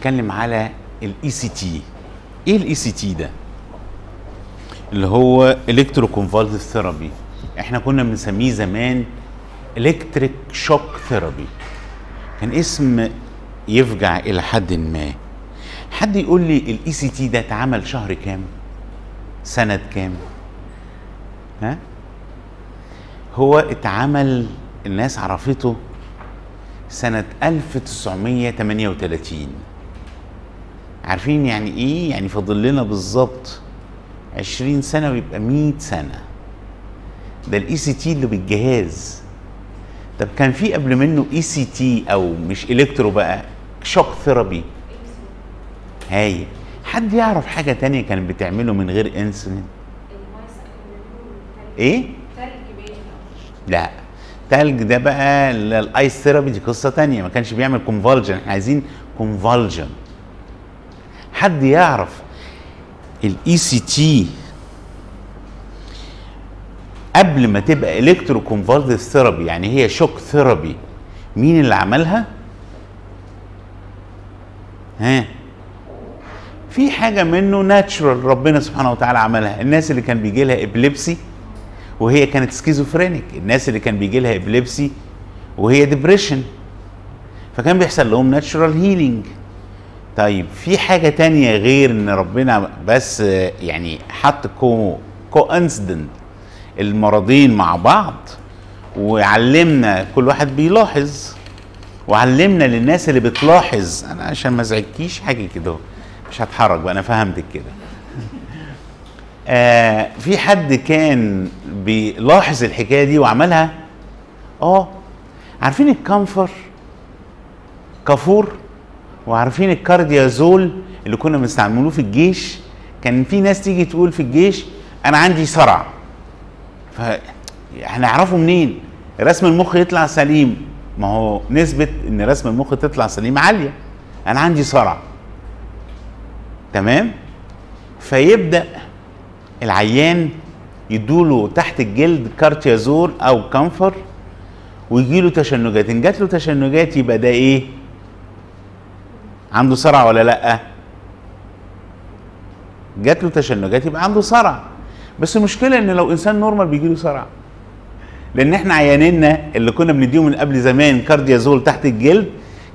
اتكلم على ال ECT إيه ال ECT ده؟ اللي هو electroconvulsive therapy إحنا كنا بنسميه زمان electric shock therapy كان اسم يفجع إلى حد ما. حد يقول لي ال ECT ده اتعمل شهر كام؟ سنة كام؟ ها؟ هو اتعمل الناس عرفته سنة 1938 عارفين يعني إيه؟ يعني فاضل لنا بالظبط 20 سنة ويبقى 100 سنة. ده ال ECT اللي بالجهاز. طب كان في قبل منه ECT أو مش electro بقى؟ shock therapy. هاي حد يعرف حاجة تانية كانت بتعمله من غير إنسولين؟ إيه؟ لا. تلج ده بقى ال- ice therapy دي قصة تانية. ما كانش بيعمل convulsion إحنا عايزين convulsion حد يعرف ال ECT قبل ما تبقى electroconvulsive therapy يعني هي shock therapy مين اللي عملها؟ ها؟ في حاجة منه natural ربنا سبحانه وتعالى عملها الناس اللي كان بيجي لها epilepsy وهي كانت schizophrenic الناس اللي كان بيجي لها epilepsy وهي depression فكان بيحصل لهم natural healing طيب في حاجة تانية غير إن ربنا بس يعني حط co co المرضين مع بعض وعلمنا كل واحد بيلاحظ وعلمنا للناس اللي بتلاحظ. أنا عشان ما أزعجكيش حاجة كده مش هتحرك بقى أنا فهمتك كده. آه في حد كان بيلاحظ الحكاية دي وعملها؟ آه عارفين الكمفر؟ كافور؟ وعارفين الكارديازول اللي كنا بنستعملوه في الجيش؟ كان في ناس تيجي تقول في الجيش أنا عندي صرع. ف هنعرفه منين؟ رسم المخ يطلع سليم. ما هو نسبة إن رسم المخ تطلع سليم عالية. أنا عندي صرع. تمام؟ فيبدأ العيان يدوله تحت الجلد Cardiazol أو camphor ويجي له تشنجات. إن جات له تشنجات يبقى ده إيه؟ عنده صرع ولا لأ؟ جات له تشنجات يبقى عنده صرع. بس المشكلة إن لو إنسان normal بيجي له صرع. لأن إحنا عيانينا اللي كنا بنديهم من قبل زمان Cardiazol تحت الجلد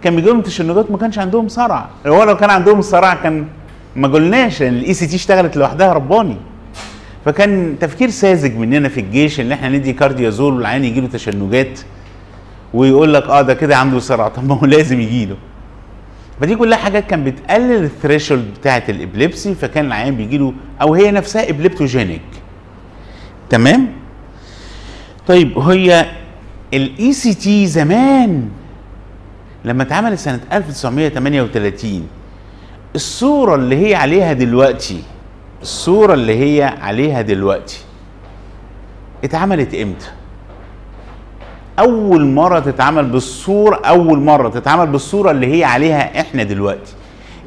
كان بيجي لهم تشنجات ما كانش عندهم صرع. هو لو كان عندهم صرع كان ما قلناش ان ال ECT اشتغلت لوحدها رباني. فكان تفكير ساذج مننا في الجيش إن إحنا ندي Cardiazol والعيان يجي له تشنجات ويقول لك آه ده كده عنده صرع. طب ما هو لازم يجي له. فدي كلها حاجات كان بتقلل ال threshold بتاعه ال epilepsy فكان العيان بيجي له أو هي نفسها epileptogenic. تمام؟ طيب هي ال ECT زمان لما اتعملت سنة 1938 الصورة اللي هي عليها دلوقتي الصورة اللي هي عليها دلوقتي اتعملت إمتى؟ أول مرة تتعمل بالصورة أول مرة تتعمل بالصورة اللي هي عليها إحنا دلوقتي.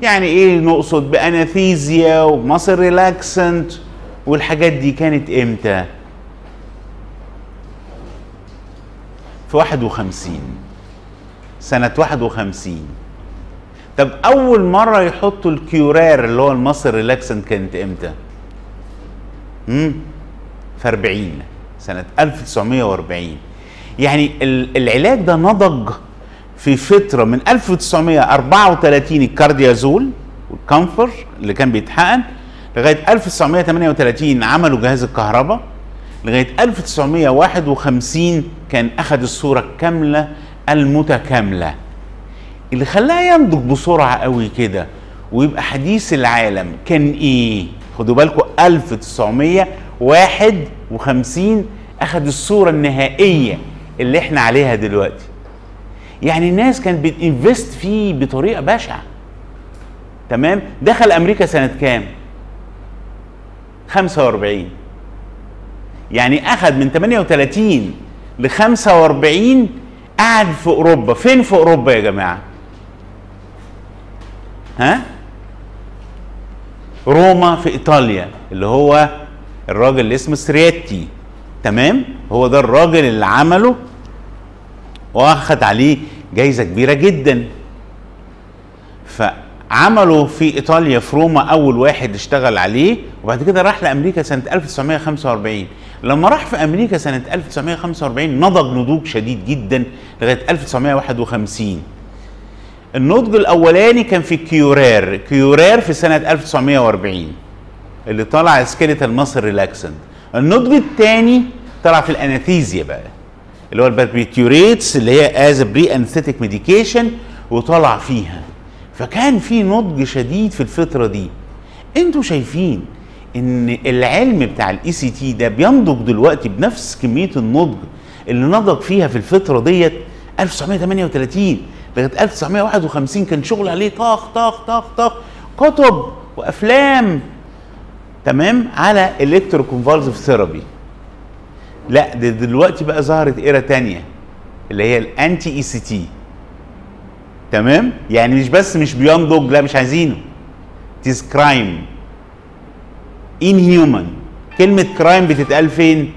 يعني إيه نقصد ب anesthesia و muscle relaxant والحاجات دي كانت إمتى؟ في 51 سنة 51 طب أول مرة يحطوا الكيورير اللي هو ال muscle relaxant كانت إمتى؟ امم في 40 سنة 1940 يعني ال- العلاج ده نضج في فترة من 1934 ال Cardiazol والكمفر اللي كان بيتحقن لغاية 1938 عملوا جهاز الكهرباء لغاية 1951 كان أخذ الصورة الكاملة المتكاملة. اللي خلاه ينضج بسرعة قوي كده ويبقى حديث العالم كان إيه؟ خدوا بالكم 1951 أخذ الصورة النهائية. اللي إحنا عليها دلوقتي. يعني الناس كانت بتنفست فيه بطريقة بشعة. تمام؟ دخل أمريكا سنة كام؟ 45 يعني أخذ من 38 ل 45 قعد في أوروبا. فين في أوروبا يا جماعة؟ ها؟ روما في إيطاليا اللي هو الراجل اللي اسمه سريتي. تمام؟ هو ده الراجل اللي عمله واخد عليه جايزة كبيرة جدا. عملوا في إيطاليا في روما أول واحد اشتغل عليه وبعد كده راح لأمريكا سنة 1945 لما راح في أمريكا سنة 1945 نضج نضوج شديد جدا لغاية 1951 النضج الأولاني كان في curare curare في سنة 1940 اللي طلع skeletal muscle relaxant. النضج الثاني طلع في ال anesthesia بقى. اللي هو ال barbiturates اللي هي as preanesthetic medication وطلع فيها. فكان في نضج شديد في الفترة دي. أنتوا شايفين ان العلم بتاع ال ECT ده بينضج دلوقتي بنفس كمية النضج اللي نضج فيها في الفترة ديت 1938 لغايه 1951 كان شغل عليه طاخ طاخ طاخ طاخ. كتب وأفلام تمام على electroconvulsive therapy لا ده دلوقتي بقى ظهرت era تانية اللي هي ال anti ECT. تمام؟ يعني مش بس مش بينضج لا مش عايزينه. it is a crime inhuman كلمة crime بتتقال فين؟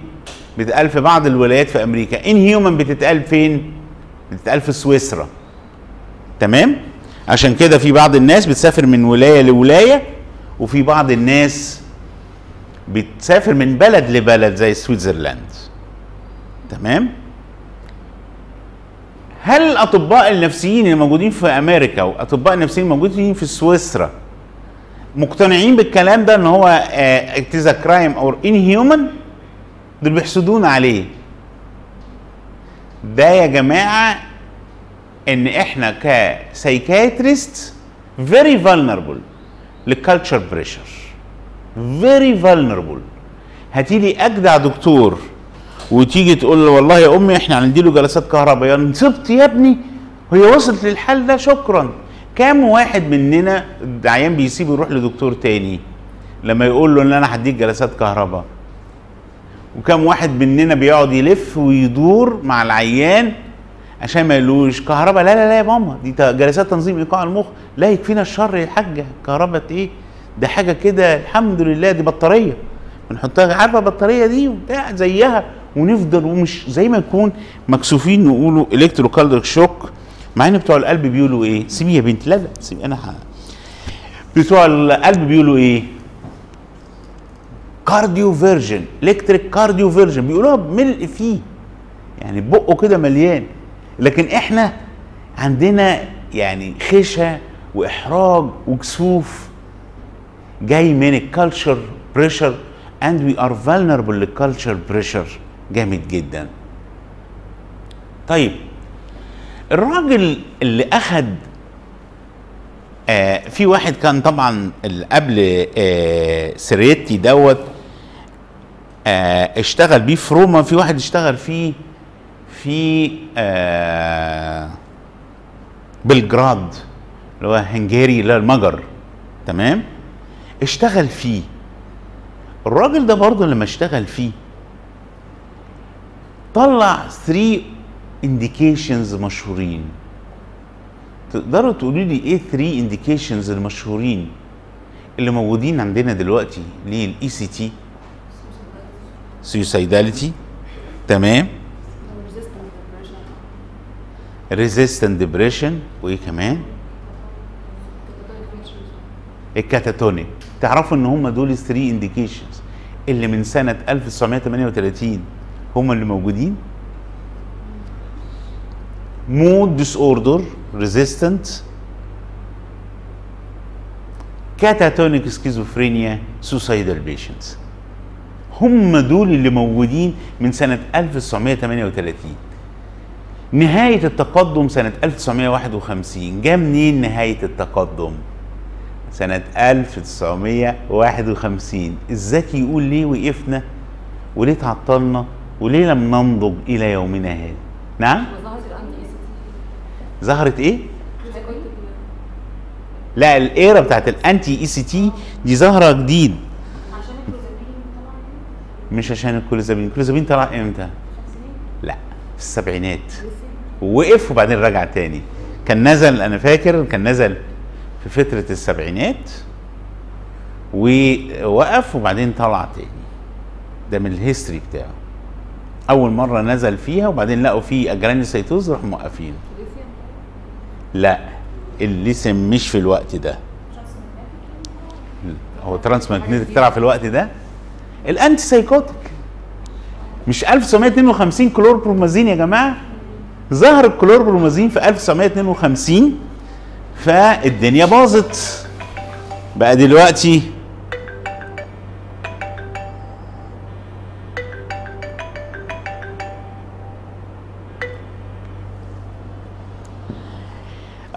بتتقال في بعض الولايات في أمريكا. inhuman بتتقال فين؟ بتتقال في سويسرا. تمام؟ عشان كده في بعض الناس بتسافر من ولاية لولاية وفي بعض الناس بتسافر من بلد لبلد زي Switzerland تمام؟ هل الأطباء النفسيين اللي موجودين في أمريكا وأطباء النفسيين الموجودين في سويسرا مقتنعين بالكلام ده إن هو it is a crime أو inhuman دول بيحسدونا عليه. ده يا جماعة إن إحنا ك psychiatrists very vulnerable لل culture pressure very vulnerable هاتيلي أجدع دكتور وتيجي تقول له والله يا أمي إحنا هنديله جلسات كهربائية. نصبت يا ابني. هي وصلت للحل ده؟ شكرا. كام واحد مننا عيان بيسيب يروح لدكتور تاني لما يقول له إن أنا هديك جلسات كهرباء؟ وكم واحد مننا بيقعد يلف ويدور مع العيان عشان ما يقولوش كهرباء. لا لا لا يا ماما دي جلسات تنظيم إيقاع المخ. لا يكفينا الشر يا حاجة كهرباء إيه؟ ده حاجة كده الحمد لله دي بطارية. بنحطها عارفة البطارية دي وبتاع؟ زيها. ونفضل ومش زي ما يكون مكسوفين نقولوا electrocardiac shock مع إن بتوع القلب بيقولوا إيه؟ سيبي يا بنتي لا لا سيبي أنا ح... بتوع القلب بيقولوا إيه؟ cardioversion electric cardioversion بيقولوها بملء فيه يعني بقه كده مليان لكن إحنا عندنا يعني خشة وإحراج وكسوف جاي من ال culture pressure and we are vulnerable لل culture pressure جامد جدا. طيب الراجل اللي أخد آه في واحد كان طبعا قبل آه سريتي دوت آه اشتغل بيه في روما في واحد اشتغل فيه في آه بلجراد اللي هو هنجاري اللي المجر تمام؟ اشتغل فيه. الراجل ده برضه لما اشتغل فيه طلع 3 indications مشهورين. تقدروا تقولوا لي إيه 3 indications المشهورين اللي موجودين عندنا دلوقتي؟ لل ECT suicidality تمام. resistant depression وإيه كمان؟ ال catatonic. تعرفوا إن هم دول 3 indications اللي من سنة 1938 هم اللي موجودين. mood disorder resistant catatonic schizophrenia suicidal patients هم دول اللي موجودين من سنة 1938 نهاية التقدم سنة 1951 جاء منين نهاية التقدم؟ سنة 1951 الذكي يقول ليه وقفنا وليه تعطلنا؟ وليه لم ننضج إلى يومنا هذا؟ نعم؟ ظهرت إيه؟ لا ال era بتاعت ال anti ECT دي ظاهره جديد. مش عشان ال clozapine ال clozapine طلع إمتى؟ لا في السبعينات. ووقف وبعدين رجع تاني. كان نزل أنا فاكر كان نزل في فترة السبعينات ووقف وبعدين طلع تاني. ده من ال history بتاعه. أول مرة نزل فيها وبعدين لقوا فيه agranulocytosis راحوا موقفين لا الليثيوم مش في الوقت ده. هو transmagnetic طلع في الوقت ده؟ ال antipsychotic مش 1952 كلوربرومازين يا جماعة؟ ظهر الكلوربرومازين في 1952 فالدنيا باظت. بقى دلوقتي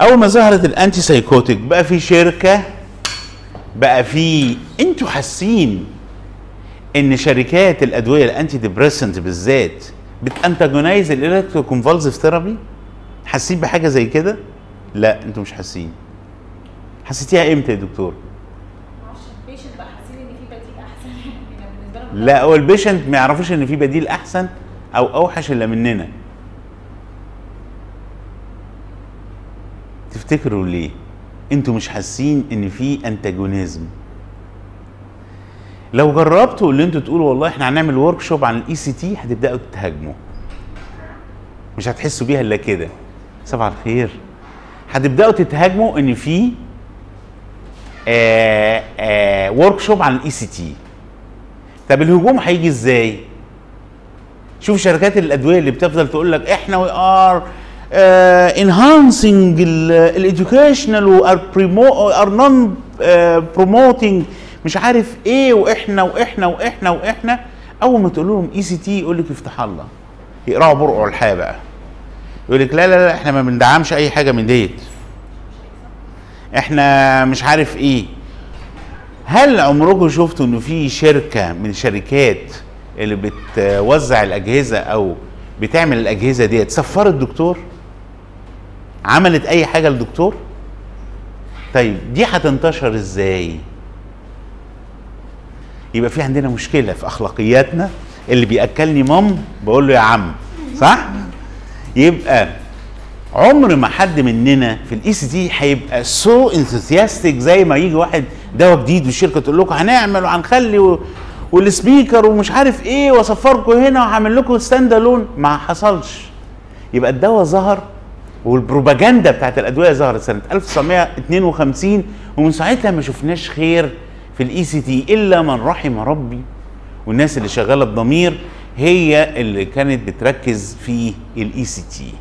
اول ما ظهرت ال antipsychotic بقى في شركة بقى في أنتوا حاسين إن شركات الأدوية ال antidepressant بالذات بت antagonize ال electroconvulsive therapy؟ حاسين بحاجة زي كده؟ لا أنتوا مش حاسين. حسيتيها إمتى يا دكتور؟ معرفش ال patient بقى حاسين إن في بديل أحسن؟ يعني لا هو ال patient ما يعرفوش إن في بديل أحسن أو أوحش إلا مننا. تفتكروا ليه؟ أنتوا مش حاسين ان في antagonism لو جربتوا اللي أنتوا تقولوا والله إحنا هنعمل workshop عن ال ECT هتبدأوا تتهاجموا. مش هتحسوا بيها إلا كده. صباح الخير. هتبدأوا تتهاجموا إن في workshop عن ال ECT طب الهجوم هيجي إزاي؟ شوف شركات الأدوية اللي بتفضل تقول لك إحنا we are enhancing ال educational we are non promoting مش عارف إيه وإحنا وإحنا وإحنا وإحنا. أول ما تقول لهم ECT يقول لك افتح الله. يقلعوا برقع الحيا بقى. يقول لك لا لا لا إحنا ما بندعمش أي حاجة من ديت. إحنا مش عارف إيه. هل عمركم شفتوا إنه في شركة من الشركات اللي بتوزع الأجهزة أو بتعمل الأجهزة ديت؟ سفرت دكتور؟ عملت أي حاجة للدكتور طيب دي هتنتشر إزاي؟ يبقى في عندنا مشكلة في أخلاقياتنا اللي بيأكلني مم بقول له يا عم صح؟ يبقى عمر ما حد مننا في ال ECT هيبقى so enthusiastic زي ما يجي واحد دواء جديد والشركة تقول لكم هنعمل وهنخلي و... وال speaker ومش عارف إيه وأسفركم هنا وهعمل لكم stand alone ما حصلش. يبقى الدواء ظهر والبروباجندا بتاعت الأدوية ظهرت سنة 1952 ومن ساعتها ما شفناش خير في ال ECT إلا من رحم ربي. والناس اللي شغالة بضمير هي اللي كانت بتركز في ال ECT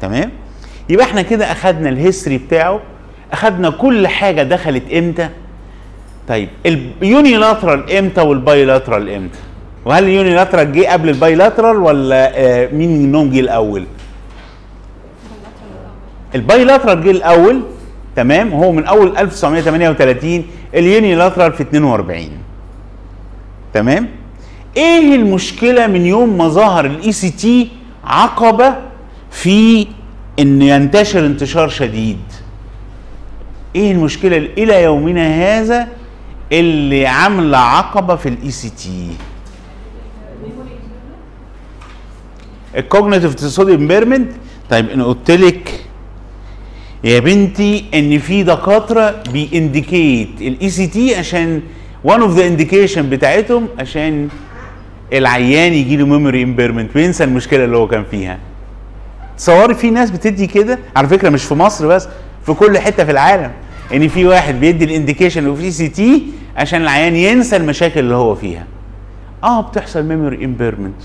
تمام؟ يبقى إحنا كده أخدنا ال history بتاعه. أخدنا كل حاجة دخلت إمتى؟ طيب ال unilateral إمتى وال bilateral إمتى؟ وهل ال unilateral جه قبل ال bilateral ولا آه مين منهم جه الأول؟ ال bilateral جه الأول تمام هو من أول 1938 ال unilateral في 42 تمام؟ إيه المشكلة من يوم ما ظهر ال ECT عقبة في إن ينتشر انتشار شديد؟ إيه المشكلة إلى يومنا هذا اللي عاملة عقبة في ال ECT ال cognitive side impairment طيب أنا قلت لك يا بنتي إن في دكاترة بي indicate ال ECT عشان one of the indication بتاعتهم عشان العيان يجي له memory impairment وينسى المشكلة اللي هو كان فيها؟ تصوري في ناس بتدي كده على فكرة مش في مصر بس في كل حتة في العالم. إن في واحد بيدي ال indication of ECT عشان العيان ينسى المشاكل اللي هو فيها. آه بتحصل memory impairment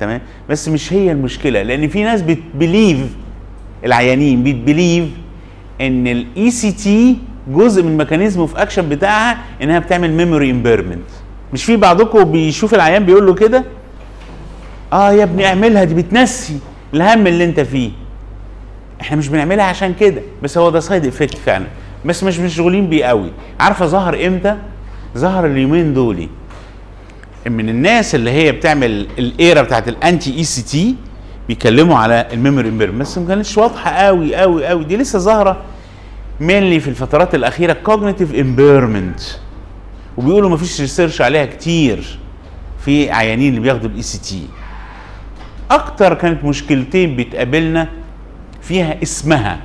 تمام؟ بس مش هي المشكلة لأن في ناس بت believe العيانين بت believe إن ال ECT جزء من mechanism of action بتاعها إنها بتعمل memory impairment مش في بعضكم بيشوف العيان بيقول له كده؟ آه يا ابني اعملها دي بتنسي الهم اللي أنت فيه. إحنا مش بنعملها عشان كده بس هو ده side effect فعلا. بس مش مشغولين بيه قوي. عارفة ظهر إمتى؟ ظهر اليومين دول. من الناس اللي هي بتعمل ال era بتاعت ال anti-ECT بيتكلموا على ال memory impairment بس ما كانتش واضحة قوي قوي قوي. دي لسه ظاهرة mainly في الفترات الأخيرة cognitive impairment وبيقولوا ما فيش research عليها كتير في عيانين اللي بياخدوا ال ECT أكتر كانت مشكلتين بتقابلنا فيها اسمها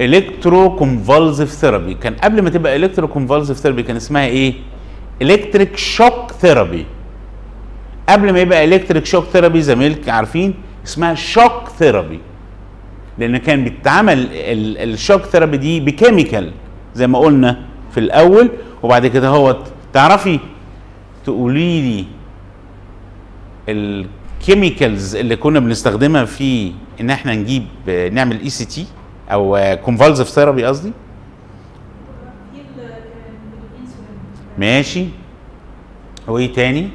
electroconvulsive therapy كان قبل ما تبقى electroconvulsive therapy كان اسمها إيه؟ electric shock therapy قبل ما يبقى electric shock therapy زميلك عارفين؟ اسمها shock therapy لأن كان بيتعمل ال- ال shock therapy دي ب chemical زي ما قلنا في الأول وبعد كده هو تعرفي تقولي لي ال chemicals اللي كنا بنستخدمها في إن إحنا نجيب نعمل ECT أو convulsive therapy قصدي؟ ماشي. وإيه تاني؟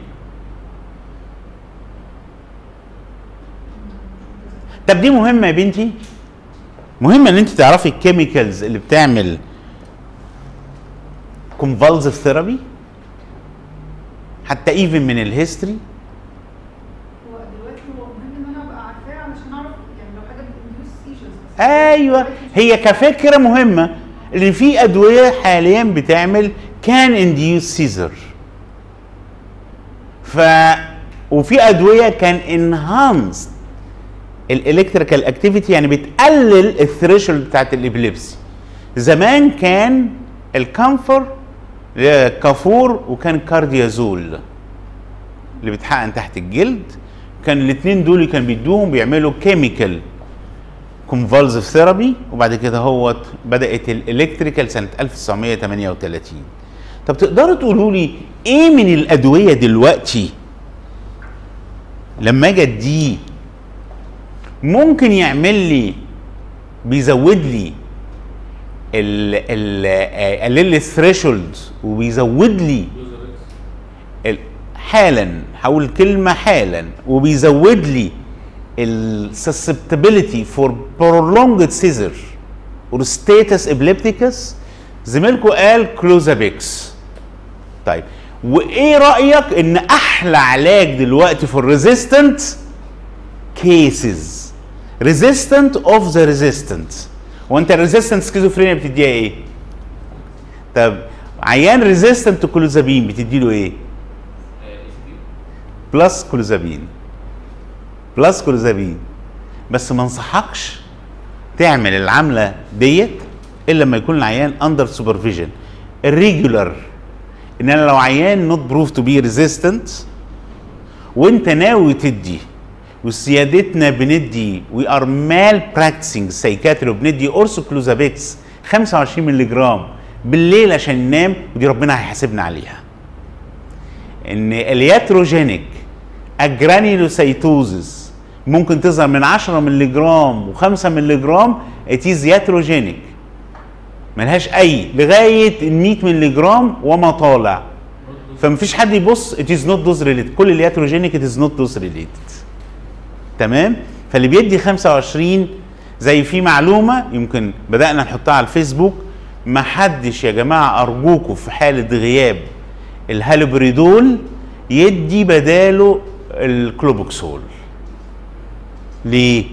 طب دي مهمة يا بنتي. مهمه إن أنت تعرفي ال chemicals اللي بتعمل convulsive therapy حتى even من ال history هو دلوقتي هو مهم إن أنا أبقى عارفاه علشان أعرف يعني أيوه. هي كفكرة مهمة إن في أدوية حاليا بتعمل can induce seizure ف وفي أدوية can enhance ال electrical activity يعني بتقلل ال threshold بتاعت ال epilepsy. زمان كان ال camphor كافور وكان Cardiazol اللي بيتحقن تحت الجلد. كان الاثنين دول كان بيدوهم بيعملوا chemical convulsive therapy وبعد كده هو بدأت ال electrical سنة 1938 طب تقدروا تقولوا لي إيه من الأدوية دلوقتي لما أجي أديه ممكن يعمل لي بيزود لي ال ال يقلل لي ال threshold وبيزود لي ال- حالا هقول كلمة حالا وبيزود لي ال susceptibility for prolonged seizure or status epilepticus. زميلكم قال Clozapex طيب وإيه رأيك إن أحلى علاج دلوقتي في ال resistant cases resistant of the resistant وانت ال resistant schizophrenia بتديها إيه؟ طب عيان resistant clozapine بتدي له إيه؟ plus clozapine plus clozapine بس ما انصحكش تعمل العملة ديت إلا لما يكون العيان under supervision ال regular ان أنا لو عيان not proved to be resistant وانت ناوي تدي وسيادتنا بندي we are malpracticing psychiatry وبندي قرص Clozapex 25 مللي جرام بالليل عشان ننام ودي ربنا هيحاسبنا عليها. إن ال iatrogenic agranulocytosis ممكن تظهر من 10 مللي جرام و5 مللي جرام it is iatrogenic ملهاش أي لغاية ال 100 مللي جرام وما طالع. فمفيش حد يبص is not dose related كل الياتروجينيك is not dose related تمام؟ فاللي بيدي 25 زي في معلومة يمكن بدأنا نحطها على الفيسبوك ما حدش يا جماعة أرجوكم في حالة غياب الهالوبريدول يدي بداله الكلوبوكسول. ليه؟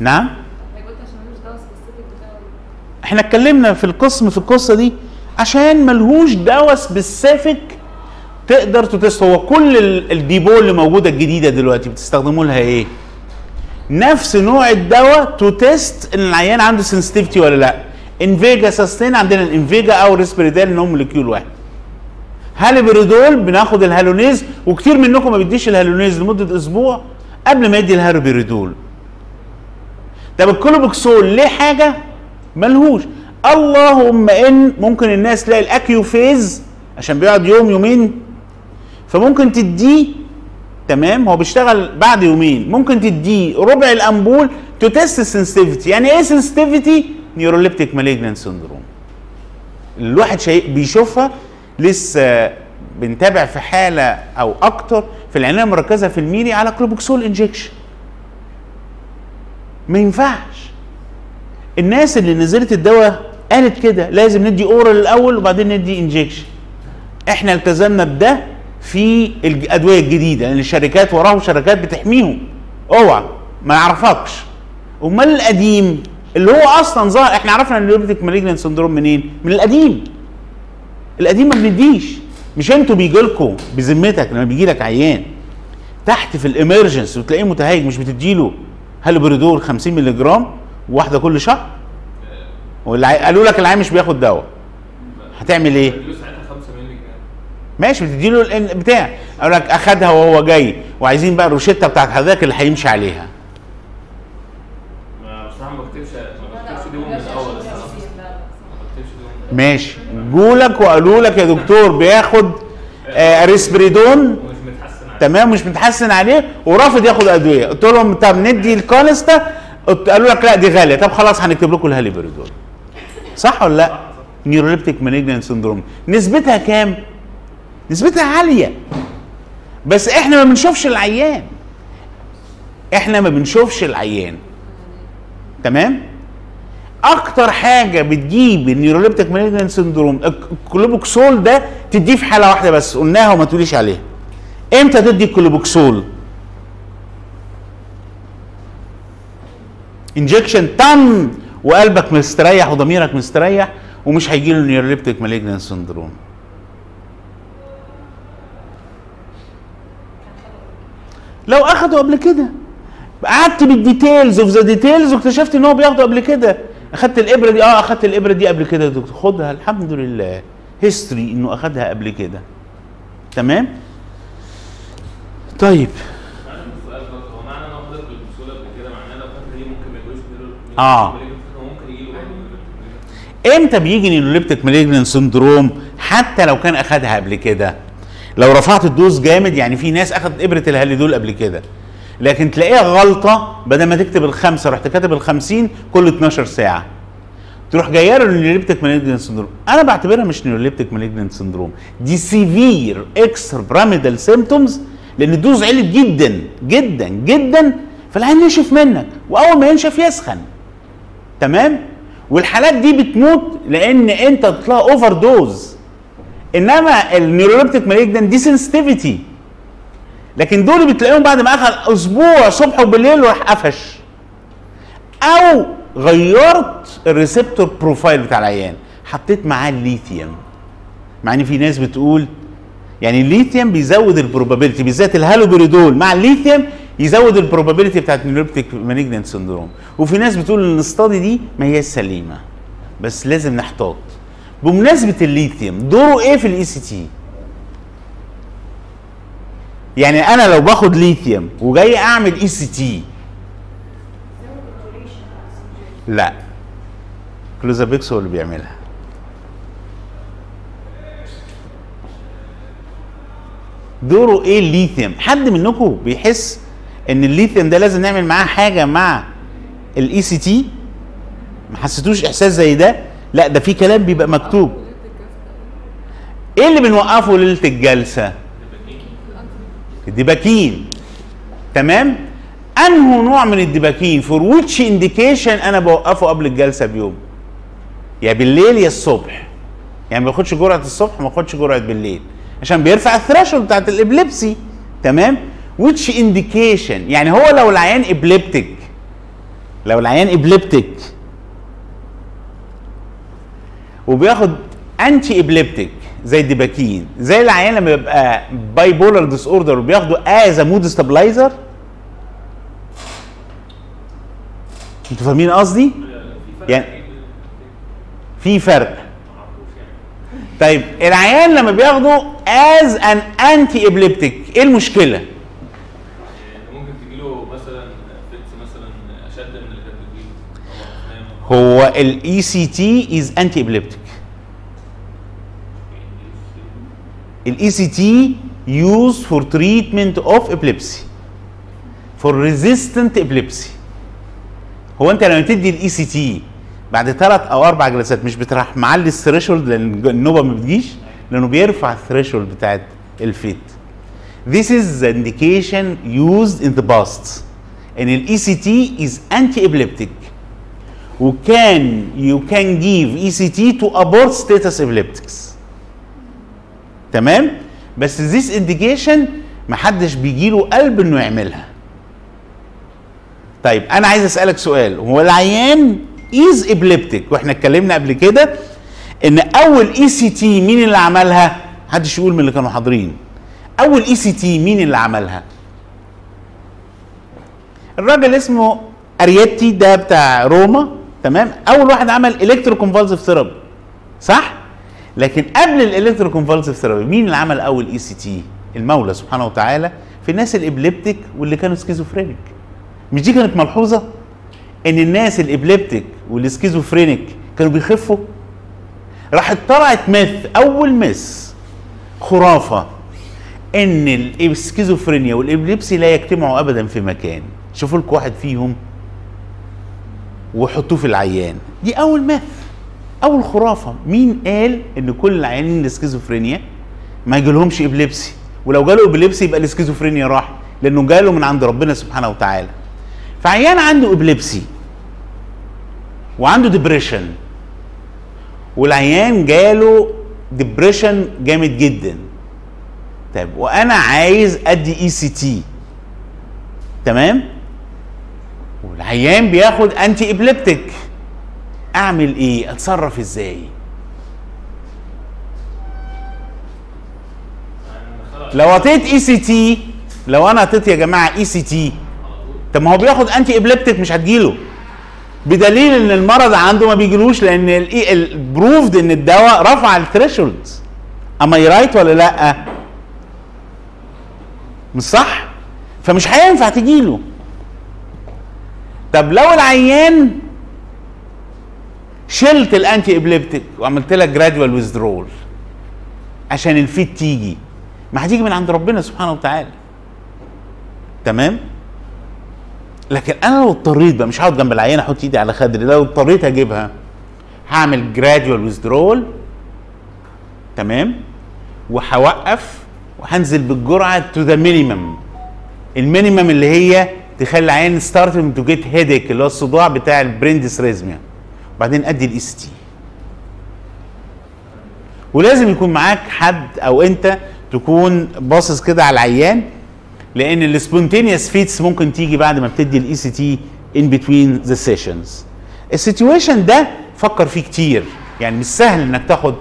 نعم؟ إحنا اتكلمنا في القسم في القصة دي عشان ملهوش دواء specific تقدر ت test هو كل ال- ال depot اللي موجودة الجديدة دلوقتي بتستخدموا لها إيه؟ نفس نوع الدواء to test إن العيان عنده sensitivity ولا لأ. Invega Sustenna عندنا ال Invega أو Risperdal ان هم molecule واحد. هالوبريدول بناخد ال Halonace وكتير منكم ما بيديش ال Halonace لمدة أسبوع قبل ما يدي الهالوبريدول طب ال Clopixol ليه حاجة؟ ملهوش. اللهم إن ممكن الناس تلاقي ال Acuphase عشان بيقعد يوم يومين فممكن تديه تمام؟ هو بيشتغل بعد يومين. ممكن تديه ربع الامبول to test ال sensitivity يعني إيه sensitivity neuroleptic malignant syndrome الواحد شيء بيشوفها لسه بنتابع في حالة أو أكتر في العناية المركزة في الميري على Clopixol injection ما ينفعش. الناس اللي نزلت الدواء قالت كده لازم ندي oral الأول وبعدين ندي injection إحنا التزمنا بده في الادويه الجديده لأن الشركات وراهم شركات بتحميهم. أوعى ما يعرفكش. أمال القديم اللي هو أصلا ظهر إحنا عرفنا ال neuroleptic malignant syndrome منين؟ من القديم. القديم ما بنديش. مش أنتوا بيجي لكم بذمتك لما بيجي لك عيان تحت في الإمرجنس وتلاقيه متهيج مش بتديله هالوبريدول 50 مللي جرام واحدة كل شهر؟ والع- قالوا لك العيان مش بياخد دواء. هتعمل إيه؟ اديله ساعتها 5 مللي جرام ماشي بتدي له الإن- بتاع. أقول لك أخدها وهو جاي. وعايزين بقى الروشتة بتاعت حضرتك اللي هيمشي عليها. ماشي. جولك وقالوا لك يا دكتور بياخد آه ريسبريدون. تمام مش متحسن عليه. ورافض ياخد أدوية. قلت لهم طب ندي ال Consta قالوا لك لا دي غالية. طب خلاص هنكتب لكم الهاليبريدول صح ولا لا؟ neuroleptic malignant syndrome نسبتها كام؟ نسبتها عالية. بس إحنا ما بنشوفش العيان. إحنا ما بنشوفش العيان. تمام؟ أكتر حاجة بتجيب ال neuroleptic malignant syndrome ال Clopixol ده تديه في حالة واحدة بس قلناها وما تقوليش عليها. إمتى تدي ال Clopixol؟ injection تم وقلبك مستريح وضميرك مستريح ومش هيجي له neuroleptic malignant syndrome. لو اخده قبل كده. قعدت بال details of the details واكتشفت إن هو بياخده قبل كده. اخدت الإبرة دي. آه اخدت الإبرة دي قبل كده يا دكتور. خدها. الحمد لله. history إنه اخدها قبل كده. تمام؟ طيب. برضه إمتى بيجي neuroleptic malignant syndrome حتى لو كان اخدها قبل كده. لو رفعت ال dose جامد يعني في ناس أخدت إبرة ال Haldol قبل كده. لكن تلاقيها غلطه بدل ما تكتب الخمسة رحت كاتب الخمسين كل 12 ساعة. تروح جاية له neuroleptic malignant syndrome. أنا بعتبرها مش neuroleptic malignant syndrome. دي severe extrapyramidal symptoms لأن ال dose علت جدا جدا جدا. فالعيان ينشف منك؟ وأول ما ينشف يسخن. تمام؟ والحالات دي بتموت لأن أنت طلع overdose إنما ال neuroleptic malignant دي sensitivity لكن دول بتلاقيهم بعد ما اخذ أسبوع صبح وبالليل وراح قفش. أو غيرت ال receptor profile بتاع العيان. حطيت معاه الليثيوم مع إن في ناس بتقول يعني الليثيوم بيزود ال probability بالذات الهالوبريدول مع الليثيوم يزود ال probability بتاعت ال neuroleptic malignant syndrome وفي ناس بتقول إن ال study دي ما هي سليمة. بس لازم نحتاط. بمناسبة الليثيوم دوره إيه في ال ECT يعني أنا لو باخد ليثيوم وجاي أعمل ECT لا. Clozapex هو اللي بيعملها. دوره إيه الليثيوم؟ حد منكم بيحس إن الليثيوم ده لازم نعمل معاه حاجة مع ال ECT ما حسيتوش إحساس زي ده؟ لا ده في كلام بيبقى مكتوب. إيه اللي بنوقفه ليلة الجلسة؟ ال Depakine. تمام؟ انه نوع من ال Depakine؟ for which indication أنا بوقفه قبل الجلسة بيوم؟ يا بالليل يا الصبح. يعني ما باخدش جرعة الصبح ما باخدش جرعة بالليل. عشان بيرفع ال threshold بتاعت ال epilepsy. تمام؟ which indication يعني هو لو العيان epileptic. لو العيان epileptic. وبياخد anti-epileptic زي ال Depakine زي العيان لما يبقى bipolar disorder وبياخده as mood stabilizer أنتوا فاهمين قصدي؟ يعني في فرق طيب العيان لما بياخده as an anti-epileptic إيه المشكلة؟ يعني ممكن تجي له مثلا fits مثلا اشد من اللي كانت بتجيله هو ال ECT is anti-epileptic ال ECT used for treatment of epilepsy for resistant epilepsy هو انت لما تدي ال ECT بعد ثلاث أو أربع جلسات مش بتروح معلي ال threshold لأن النوبة ما بتجيش؟ لأنه بيرفع ال threshold بتاعت ال fit. This is the indication used in the past. ال ECT is anti-epileptic. وكان you can give ECT to abort status epileptics. تمام؟ بس this indication محدش بيجيله قلب إنه يعملها. طيب أنا عايز أسألك سؤال. هو العيان is epileptic وإحنا اتكلمنا قبل كده إن أول ECT مين اللي عملها؟ محدش يقول من اللي كانوا حاضرين. أول ECT مين اللي عملها؟ الراجل اسمه سيرليتي ده بتاع روما. تمام؟ أول واحد عمل electroconvulsive therapy صح؟ لكن قبل ال electroconvulsive therapy مين اللي عمل أول ECT المولى سبحانه وتعالى في الناس ال epileptic واللي كانوا schizophrenic مش دي كانت ملحوظة؟ إن الناس ال epileptic وال schizophrenic كانوا بيخفوا. راحت طلعت myth أول myth خرافة إن ال schizophrenia وال epilepsy لا يجتمعوا ابدا في مكان. شوفوا لكم واحد فيهم وحطوه في العيان. دي أول myth أول خرافة. مين قال إن كل العيانين السكيزوفرينيا ما يجيلهمش epilepsy؟ ولو جاله epilepsy يبقى السكيزوفرينيا راح لأنه جاله من عند ربنا سبحانه وتعالى. فعيان عنده epilepsy وعنده depression والعيان جاله depression جامد جدا. طيب وأنا عايز أدي ECT تمام؟ والعيان بياخد antiepileptic أعمل إيه؟ أتصرف إزاي؟ لو أعطيت ECT لو أنا أعطيت يا جماعة ECT طب ما هو بياخد antiepileptic مش هتجيله. بدليل إن المرض عنده ما بيجيلوش لأن ال proved إن الدواء رفع ال threshold am I right ولا لأ؟ مش صح؟ فمش هينفع تجيله. طب لو العيان شلت ال antiepileptic وعملت لك gradual withdrawal عشان الفيت تيجي ما هتيجي من عند ربنا سبحانه وتعالى. تمام؟ لكن أنا لو اضطريت بقى مش هقعد جنب العيان أحط إيدي على خدري لو اضطريت اجيبها هعمل جرادوال ويزدرول تمام؟ وهوقف وهنزل بالجرعة تو ذا مينيمم المينيمم اللي هي تخلي العيان ستارتنج تو جيت هيديك اللي هو الصداع بتاع البرين ديسريزميا وبعدين أدي ال ECT ولازم يكون معاك حد أو أنت تكون باصص كده على العيان لأن ال spontaneous fits ممكن تيجي بعد ما بتدي ال ECT in between the sessions ال situation ده فكر فيه كتير. يعني مش سهل إنك تاخد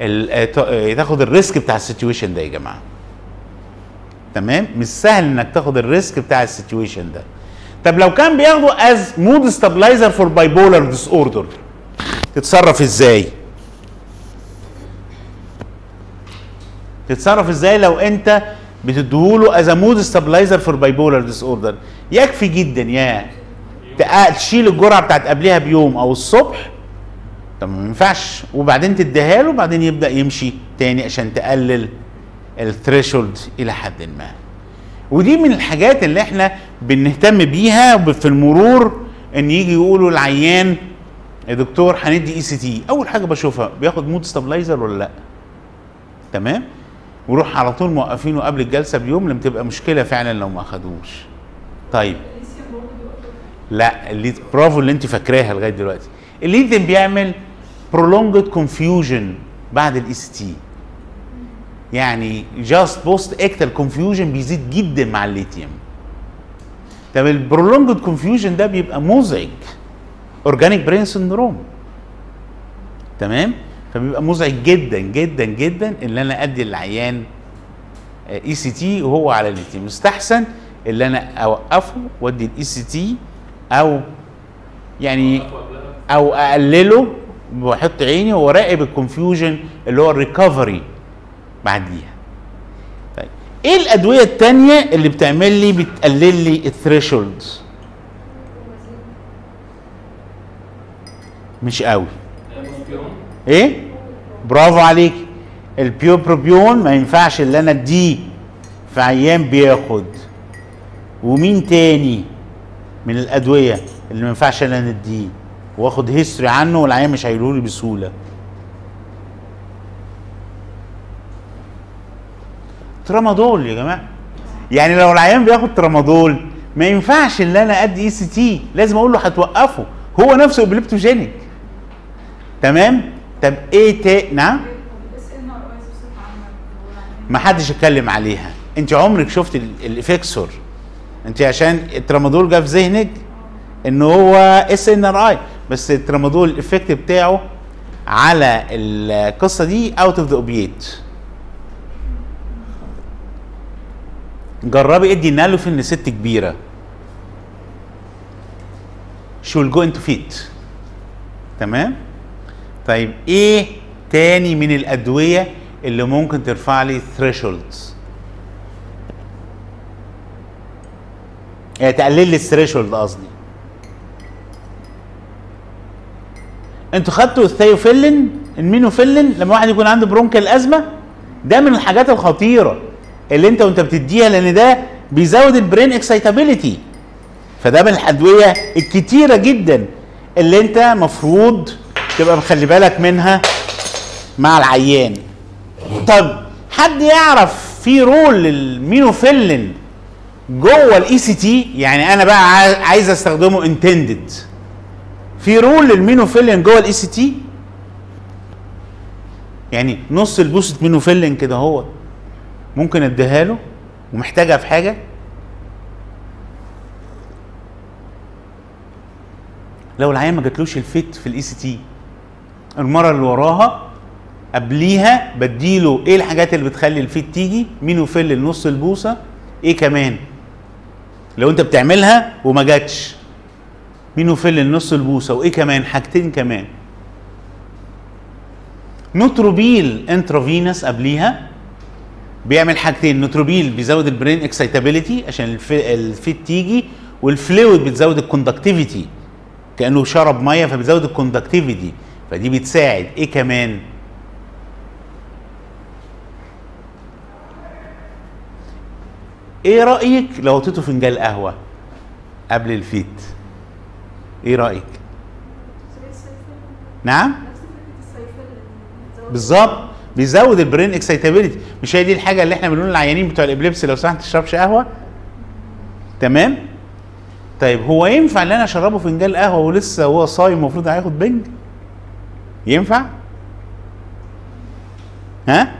ال- تاخد ال risk بتاع ال situation ده يا جماعة. تمام؟ مش سهل إنك تاخد ال risk بتاع ال situation ده. طب لو كان بياخده as mood stabilizer for bipolar disorder تتصرف إزاي؟ تتصرف إزاي لو أنت بتديهوله as mood stabilizer for bipolar disorder يكفي جدا يا تشيل الجرعة بتاعت قبلها بيوم أو الصبح. طب ما ينفعش. وبعدين تديها له وبعدين يبدأ يمشي تاني عشان تقلل ال threshold إلى حد ما. ودي من الحاجات اللي إحنا بنهتم بيها في المرور إن يجي يقولوا العيان يا دكتور هندي ECT أول حاجة بشوفها بياخد mood stabilizer ولا لأ؟ تمام؟ وروح على طول موقفينه قبل الجلسة بيوم لما تبقى مشكلة فعلا لو ما أخدوش. طيب. لأ اللي برافو اللي أنت فاكراها لغاية دلوقتي. الليثيوم بيعمل prolonged confusion بعد ال ECT يعني just postictal confusion بيزيد جدا مع الليثيوم طب ال prolonged confusion ده بيبقى مزعج. organic brain syndrome تمام؟ فبيبقى مزعج جدا جدا جدا إن أنا أدي العيان ECT وهو على الليثيوم يستحسن إن أنا أوقفه وأدي ال ECT أو يعني أو أقلله واحط عيني وراقب ال confusion اللي هو ال recovery بعديها. طيب إيه الأدوية التانية اللي بتعمل لي بتقلل لي ال threshold مش قوي. إيه؟ برافو عليك. ال bupropion ما ينفعش اللي أنا أديه في عيان بياخد. ومين تاني من الأدوية اللي ما ينفعش أنا نديه واخد history عنه والعيان مش هيقولوا لي بسهولة. tramadol يا جماعة. يعني لو العيان بياخد tramadol ما ينفعش إن أنا أدي ECT لازم أقول له هتوقفه. هو نفسه epileptogenic تمام؟ طب إيه تا نعم؟ ما حدش اتكلم عليها. أنت عمرك شفت ال- الإفكسور؟ أنت عشان الترامادول جه في ذهنك إن هو اس ان ار اي بس الترامادول الإفكت بتاعه على القصة دي اوت اوف ذا اوبيت جربي ادي نالوفين لست كبيرة. شو will go into fit تمام؟ طيب إيه تاني من الأدوية اللي ممكن ترفع لي thresholds يعني تقلل لي ال threshold قصدي. أنتوا خدتوا ال theophylline ال aminophylline لما واحد يكون عنده bronchial asthma؟ ده من الحاجات الخطيرة. اللي انت وانت بتديها لأن ده بيزود ال brain excitability فده من الأدوية الكتيرة جدا اللي انت مفروض تبقى مخلي بالك منها مع العيان. طب حد يعرف في role لل aminophylline جوه ال ECT يعني أنا بقى عاي- عايز أستخدمه intended في role لل aminophylline جوه ال ECT يعني نص البوسة مينوفيلين كده هو. ممكن اديها له ومحتاجها في حاجة؟ لو العيان ما جاتلوش الفيت في الاي سي تي المرة اللي وراها قبليها بديله إيه الحاجات اللي بتخلي ال fit تيجي؟ مينوفيلين نص أمبولة؟ إيه كمان؟ لو أنت بتعملها وما جاتش مينوفيلين نص أمبولة؟ وإيه كمان؟ حاجتين كمان. نوتروبيل intravenous قبليها بيعمل حاجتين نوتروبيل بيزود ال brain excitability عشان الف- ال fit تيجي وال fluid بتزود ال conductivity كأنه شرب مية فبتزود ال conductivity فدي بتساعد. إيه كمان؟ إيه رأيك لو حطيته فنجان قهوة قبل ال fit؟ إيه رأيك؟ نعم؟ بالظبط. بيزود ال brain excitability مش هي دي الحاجة اللي إحنا بنقول للعيانين بتوع ال epilepsy لو سمحت تشربش قهوة؟ تمام؟ طيب هو ينفع إن أنا أشربه فنجان قهوة ولسه هو صايم المفروض هياخد بنج ينفع؟ ها؟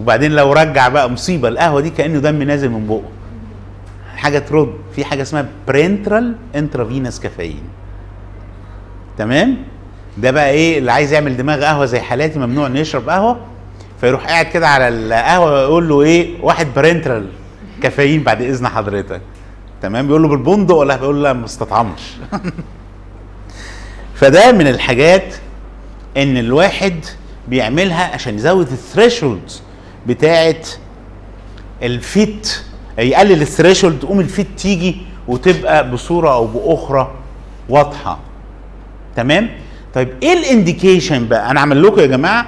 وبعدين لو رجع بقى مصيبة القهوة دي كأنه دم نازل من بقه. حاجة ترد. في حاجة اسمها parenteral intravenous caffeine تمام؟ ده بقى إيه اللي عايز يعمل دماغ قهوة زي حالاتي ممنوع انه يشرب قهوة فيروح قاعد كده على القهوة ويقول له إيه واحد parenteral كافيين بعد إذن حضرتك. تمام؟ بيقول له بالبندق ولا؟ بيقول له لا ما استطعمش. فده من الحاجات إن الواحد بيعملها عشان يزود الثريشولد بتاعه الفيت يقلل الثريشولد تقوم الفيت تيجي وتبقى بصورة أو بأخرى واضحة. تمام؟ طيب إيه ال indication بقى؟ أنا عامل لكم يا جماعة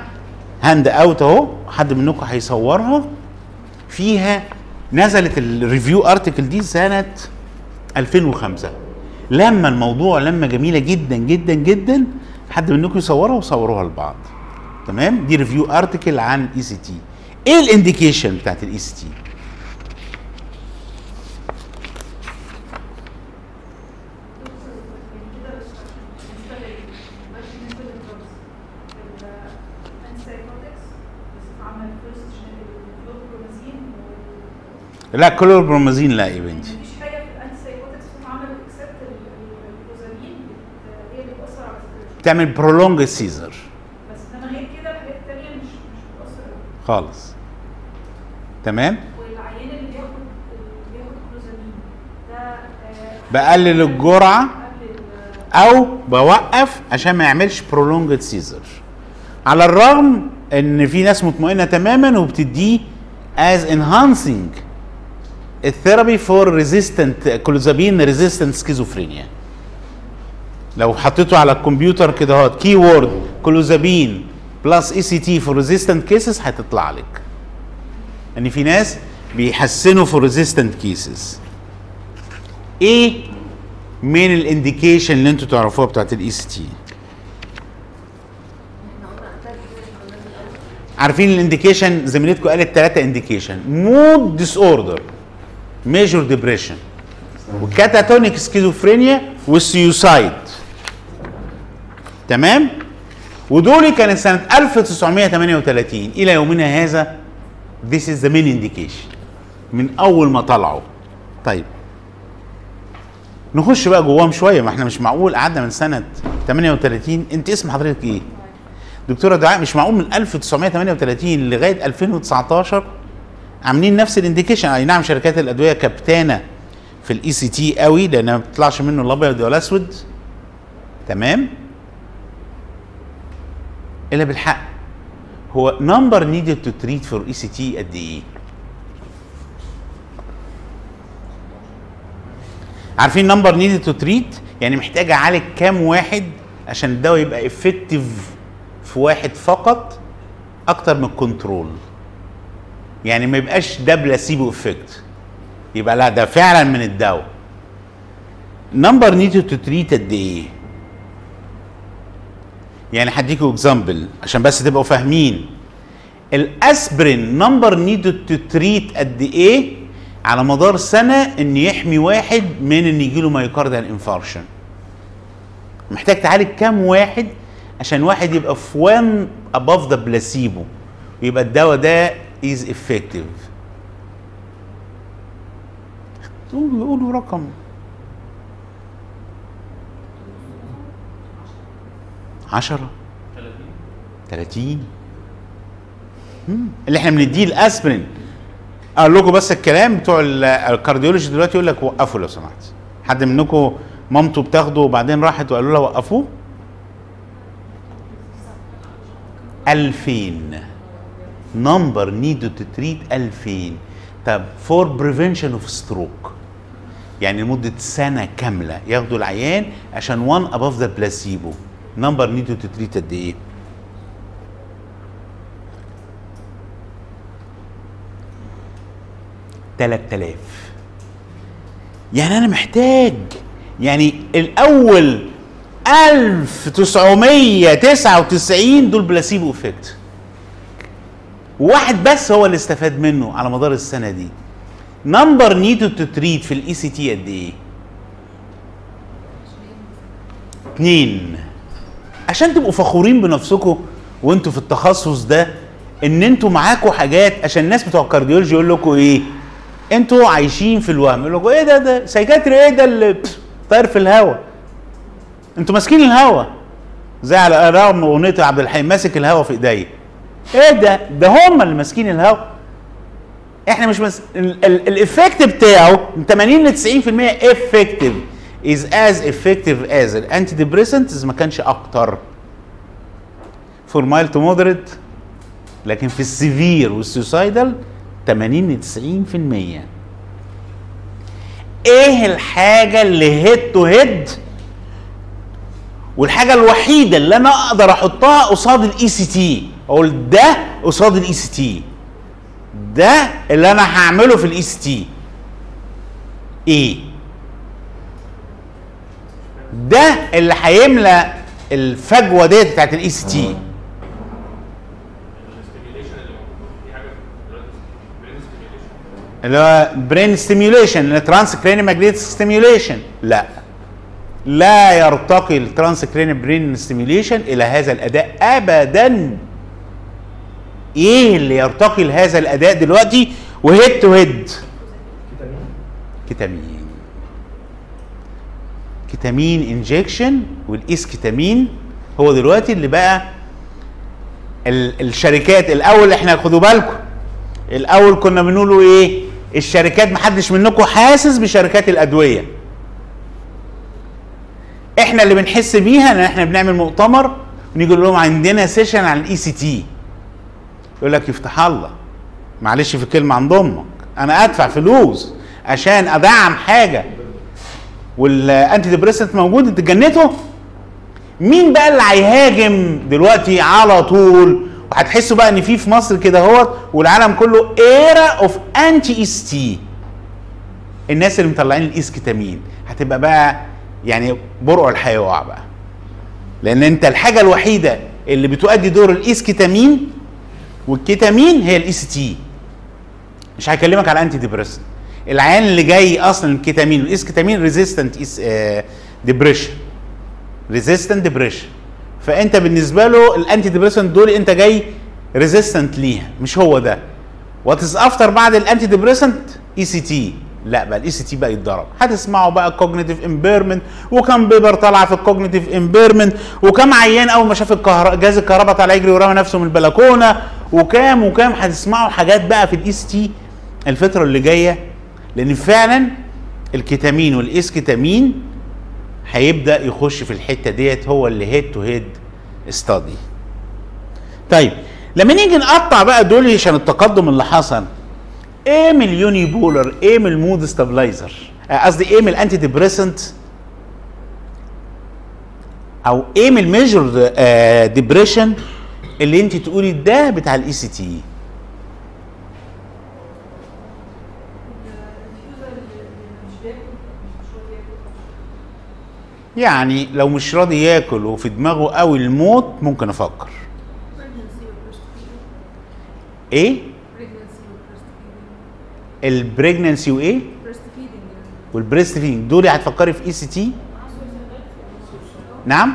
handout أهو حد منكم هيصورها. فيها نزلت ال review article دي سنة 2005 لما الموضوع لما جميلة جدا جدا جدا حد منكم يصورها وصوروها لبعض. تمام؟ دي review article عن ECT إيه ال indication بتاعت ال ECT لا كلوربرومازين لا يا بنتي. تعمل prolong seizure بس إنما غير كده الحاجات التانية مش مش بتأثر. خالص. تمام؟ والعيان اللي بياخد اللي بياخد كلوزامين ده آه، بقلل الجرعة أو بوقف عشان ما يعملش prolonged seizure على الرغم إن في ناس مطمئنة تماما وبتديه as enhancing ال therapy for resistant clozapine resistant schizophrenia. لو حطيته على الكمبيوتر كده اهوت key word clozapine plus ECT for resistant cases هتطلع لك. ان في ناس بيحسنوا في resistant cases إيه من ال indication اللي أنتوا تعرفوها بتاعت ال ECT عارفين ال indication زميلتكم قالت ثلاثة indication mood disorder major depression و catatonic schizophrenia وال suicide تمام؟ ودول كانت سنة 1938 إلى يومنا هذا this is the main indication. من أول ما طلعوا. طيب. نخش بقى جواهم شوية. ما إحنا مش معقول. قعدنا من سنة 38 أنت اسم حضرتك إيه؟ دكتورة دعاء مش معقول من 1938 لغاية 2019 عاملين نفس ال indication. أي نعم شركات الأدوية كبتانه في ال ECT قوي لأنها ما بتطلعش منه الأبيض ولا الأسود. تمام؟ إلا بالحق. هو number needed to treat for ECT قد إيه؟ عارفين number needed to treat يعني محتاج اعالج كام واحد عشان الدواء يبقى effective في واحد فقط أكتر من ال control يعني ما يبقاش ده placebo effect يبقى لا ده فعلا من الدواء. number needed to treat قد إيه يعني هديكوا example عشان بس تبقوا فاهمين. الأسبرين number needed to treat قد إيه على مدار سنة إن يحمي واحد من إن يجيله myocardial infarction محتاج تعالج كام واحد عشان واحد يبقى في one above the placebo ويبقى الدواء ده is effective قولوا قولوا رقم. 10 30 مم. اللي إحنا بنديه الأسبرين. أقول لكم بس الكلام بتوع ال- ال cardiology دلوقتي يقول لك وقفوا لو سمحت. حد منكم مامته بتاخده وبعدين راحت وقالوا لها وقفوه؟ 2000 number needed to treat 2000 طب for prevention of stroke يعني لمدة سنة كاملة ياخدوا العيان عشان 1 above the placebo number needed to treat قد إيه؟ تلات آلاف. يعني أنا محتاج. يعني الأول 1999 دول placebo effect واحد بس هو اللي استفاد منه على مدار السنة دي. number needed to treat في ال ECT قد إيه؟ اتنين. عشان تبقوا فخورين بنفسكم وانتوا في التخصص ده إن أنتوا معاكوا حاجات عشان الناس بتوع ال cardiology يقول لكم إيه؟ أنتوا عايشين في الوهم. يقول لكم إيه ده ده psychiatry إيه ده اللي طاير في الهوا. أنتوا ماسكين الهوا. زي على رغم أغنية عبد الحليم ماسك الهوا في إيديا. إيه ده؟ ده هم اللي ماسكين الهوا. إحنا مش مس... ال effect بتاعه من 80 ل 90% effective is as effective as ال antidepressant ما كانش أكتر. for mild to moderate لكن في ال severe وال suicidal 80 ل 90% إيه الحاجة اللي head to head والحاجة الوحيدة اللي أنا أقدر أحطها قصاد ال ECT أقول ده قصاد ال ECT ده اللي أنا هعمله في ال ECT إيه؟ ده اللي هيملى الفجوة ديت بتاعت ال ECT اللي هو brain stimulation transcranial magnetic stimulation لا. لا يرتقي ال transcranial brain stimulation إلى هذا الأداء ابدا. إيه اللي يرتقي لهذا الأداء دلوقتي؟ و head to head. ketamine ketamine injection وال esketamine هو دلوقتي اللي بقى ال- الشركات. الأول إحنا خدوا بالكم. الأول كنا بنقولوا إيه؟ الشركات محدش منكم حاسس بشركات الأدوية. إحنا اللي بنحس بيها إن إحنا بنعمل مؤتمر ونيجي نقول لهم عندنا session عن ال ECT يقول لك يفتح الله. معلش في كلمة عند أمك. أنا أدفع فلوس عشان أدعم حاجة. والانتي ديبريسنت موجود أنت جنته؟ مين بقى اللي هيهاجم دلوقتي على طول؟ وهتحسوا بقى إن في في مصر كده أهوت والعالم كله ايرا اوف انتي اس تي الناس اللي مطلعين الايسكتامين هتبقى بقى يعني برقع الهيقع بقى. لأن أنت الحاجة الوحيدة اللي بتؤدي دور ال esketamine وال ketamine هي ال ECT مش هكلمك على antidepressant العيان اللي جاي أصلا ال ketamine وال esketamine resistant depression resistant depression فأنت بالنسبة له ال antidepressant دول أنت جاي resistant ليها مش هو ده. what is after بعد ال antidepressant ECT. لا بقى ال ECT بقى يتضرب. هتسمعوا بقى cognitive impairment وكم paper طالعه في ال cognitive impairment وكم عيان أول ما شاف الكهرباء جهاز الكهرباء طالع يجري ورمى نفسه من البلكونة وكام وكام هتسمعوا حاجات بقى في ال ECT الفترة اللي جاية؟ لأن فعلا ال ketamine وال esketamine هيبدأ يخش في الحتة ديت هو اللي head to head study طيب لما نيجي نقطع بقى دول عشان التقدم اللي حصل إيه ال unipolar إيه ال mood stabilizer قصدي إيه ال antidepressant أو إيه ال major depression اللي انت تقولي ده بتاع ال ECT راضي ياكل يعني لو مش راضي ياكل وفي دماغه قوي الموت ممكن أفكر. إيه؟ ال pregnancy وإيه؟ وال breast feeding دول هتفكري في ECT نعم.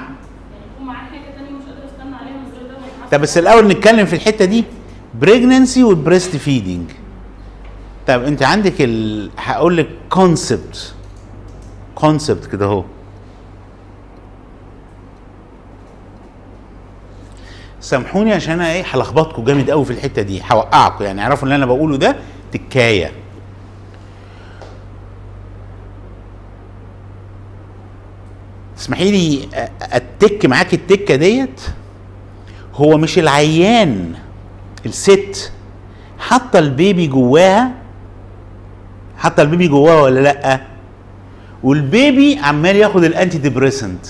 طب بس الأول نتكلم في الحتة دي. pregnancy وال breast feeding طب أنت عندك ال... هقول لك concept concept كده أهو. سامحوني عشان أنا إيه هلخبطكم جامد قوي في الحتة دي. هوقعكم يعني. اعرفوا اللي أنا بقوله ده؟ تكاية. اسمحي لي أتك معاك التكة ديت؟ هو مش العيان الست. حاطة ال baby جواها؟ حاطة ال baby جواها ولا لأ؟ وال baby عمال ياخد ال antidepressant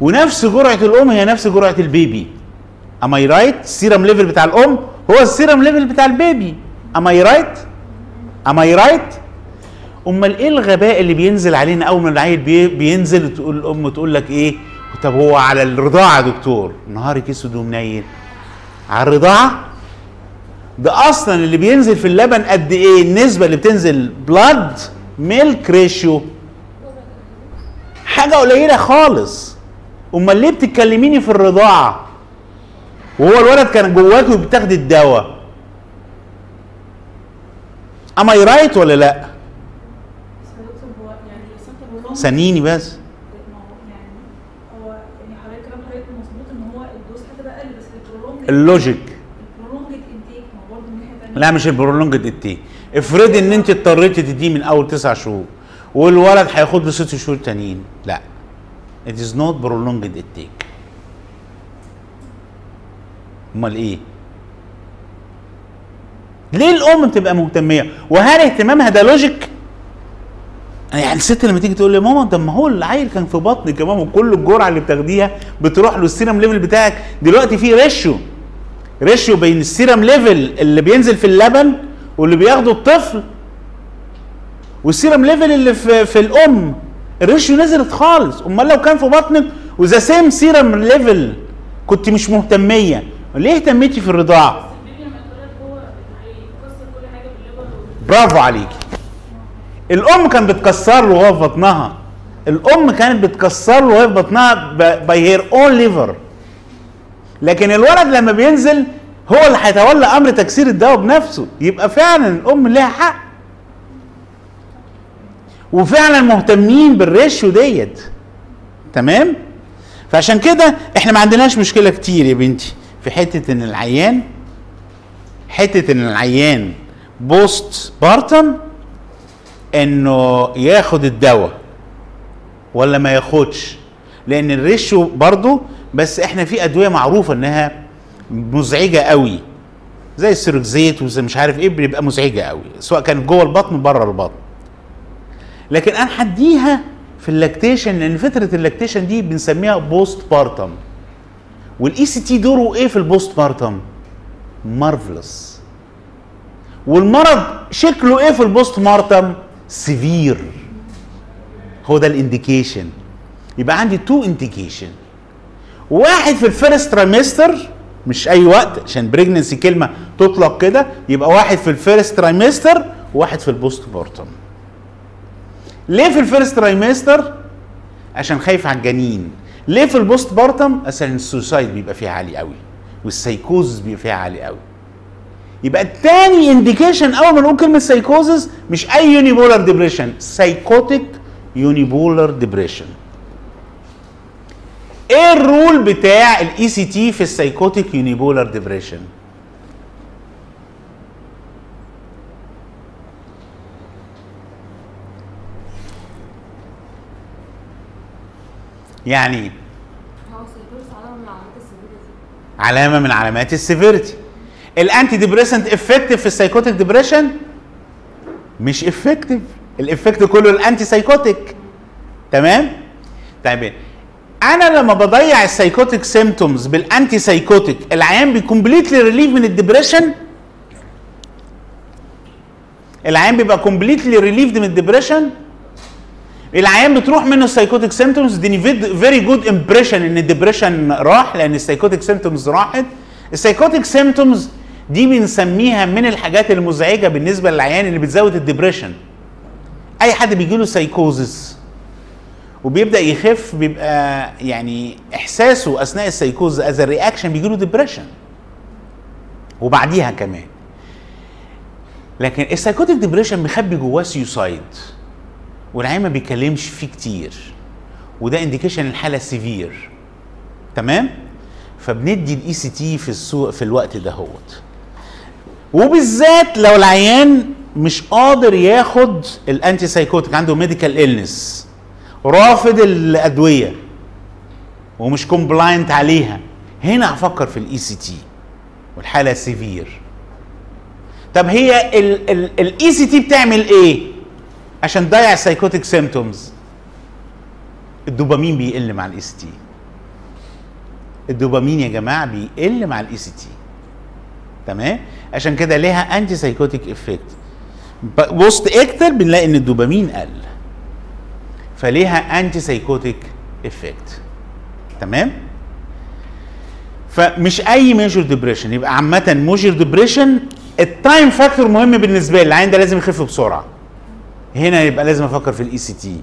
ونفس جرعة الأم هي نفس جرعة ال baby. am I right ال serum level بتاع الأم هو ال serum level بتاع ال baby. am I right am I right أمال إيه الغباء اللي بينزل علينا أول ما العيل بي بينزل تقول الأم تقول لك إيه؟ طب هو على الرضاعة يا دكتور. نهارك أسود ومنيل. على الرضاعة؟ ده أصلا اللي بينزل في اللبن قد إيه؟ النسبة اللي بتنزل blood milk ratio حاجة قليلة خالص. أمال ليه بتتكلميني في الرضاعة؟ وهو الولد كان جواكي وبتاخدي الدواء. am I right ولا لا؟ سنيني بس. ال logic. intake لا مش ال prolonged اديتيه افرضي إن أنت اضطريتي تديه من أول تسع شهور والولد هياخد له ست شهور تانيين. لا. It is not prolonged intake امال إيه؟ ليه الام بتبقى مهتمية؟ وهل اهتمامها ده logic يعني الست لما تيجي تقول لي ماما طب ما هو العيل كان في بطنك يا ماما كل الجرعة اللي بتاخديها بتروح له ال serum level بتاعك دلوقتي في ratio ratio بين ال serum level اللي بينزل في اللبن واللي بياخده الطفل وال serum level اللي في, في الأم. ال ratio نزلت خالص. أمال لو كان في بطنك و the same serum level كنت مش مهتمية. ليه اهتميتي في الرضاعة؟ برافو عليكي. الأم كانت بتكسر له وهو في بطنها. الأم كانت بتكسر له في بطنها by her own liver لكن الولد لما بينزل هو اللي هيتولى أمر تكسير الدواء بنفسه. يبقى فعلا الأم ليها حق. وفعلا مهتمين بال ratio ديت. تمام؟ فعشان كده إحنا ما عندناش مشكلة كتير يا بنتي. في حتة إن العيان حتة إن العيان postpartum إنه ياخد الدواء ولا ما ياخدش. لأن ال ratio برضو بس إحنا في أدوية معروفة إنها مزعجة قوي زي ال Seroxat وزي مش عارف إيه بيبقى مزعجة قوي سواء كانت جوه البطن بره البطن. لكن أنا هديها في ال lactation لأن فتره ال lactation دي بنسميها postpartum وال ECT دوره إيه في ال postpartum marvelous والمرض شكله إيه في ال postpartum severe هو ده ال indication يبقى عندي two indication واحد في ال first trimester مش أي وقت عشان pregnancy كلمة تطلق كده يبقى واحد في ال first trimester وواحد في ال postpartum ليه في ال first trimester عشان خايف على الجنين. ليه في ال postpartum؟ عشان ال suicide بيبقى فيها عالي قوي والسايكوزس بيبقى فيها عالي قوي. يبقى التاني indication أول ما نقول كلمة سايكوزس مش أي unipolar depression psychotic unipolar depression إيه ال role بتاع ال ECT في ال psychotic unipolar depression يعني ال severity. علامة من علامات ال severity. ال antidepressant effective في ال psychotic depression مش effective ال effect كله ال antipsychotic تمام؟ طيب أنا لما بضيع ال psychotic symptoms بال antipsychotic العيان بي completely relieved من ال depression العيان بيبقى completely relieved من ال depression العيان بتروح منه ال psychotic symptoms دي very good impression إن ال depression راح لأن ال psychotic symptoms راحت. ال psychotic symptoms دي بنسميها من الحاجات المزعجة بالنسبة للعيان اللي بتزود ال depression أي حد بيجي له سايكوزس وبيبدأ يخف بيبقى يعني إحساسه أثناء ال psychosis reaction بيجي له depression وبعديها كمان. لكن ال psychotic depression مخبي جواه suicide والعيان ما بيتكلمش فيه كتير وده indication الحالة severe تمام؟ فبندي ال ECT في السوق في الوقت دهوت وبالذات لو العيان مش قادر ياخد ال antipsychotic عنده medical illness رافض الأدوية ومش compliant عليها هنا هفكر في ال ECT والحالة severe طب هي ال ECT بتعمل إيه؟ عشان تضيع ال psychotic symptoms ال dopamine بيقل مع ال ECT ال dopamine يا جماعة بيقل مع ال ECT تمام؟ عشان كده ليها antipsychotic effect وسط أكتر بنلاقي إن الدوبامين قل. فليها antipsychotic effect تمام؟ فمش أي major depression يبقى عامة major depression ال time factor مهم بالنسبة لي. العيان ده لازم يخف بسرعة. هنا يبقى لازم أفكر في ال ECT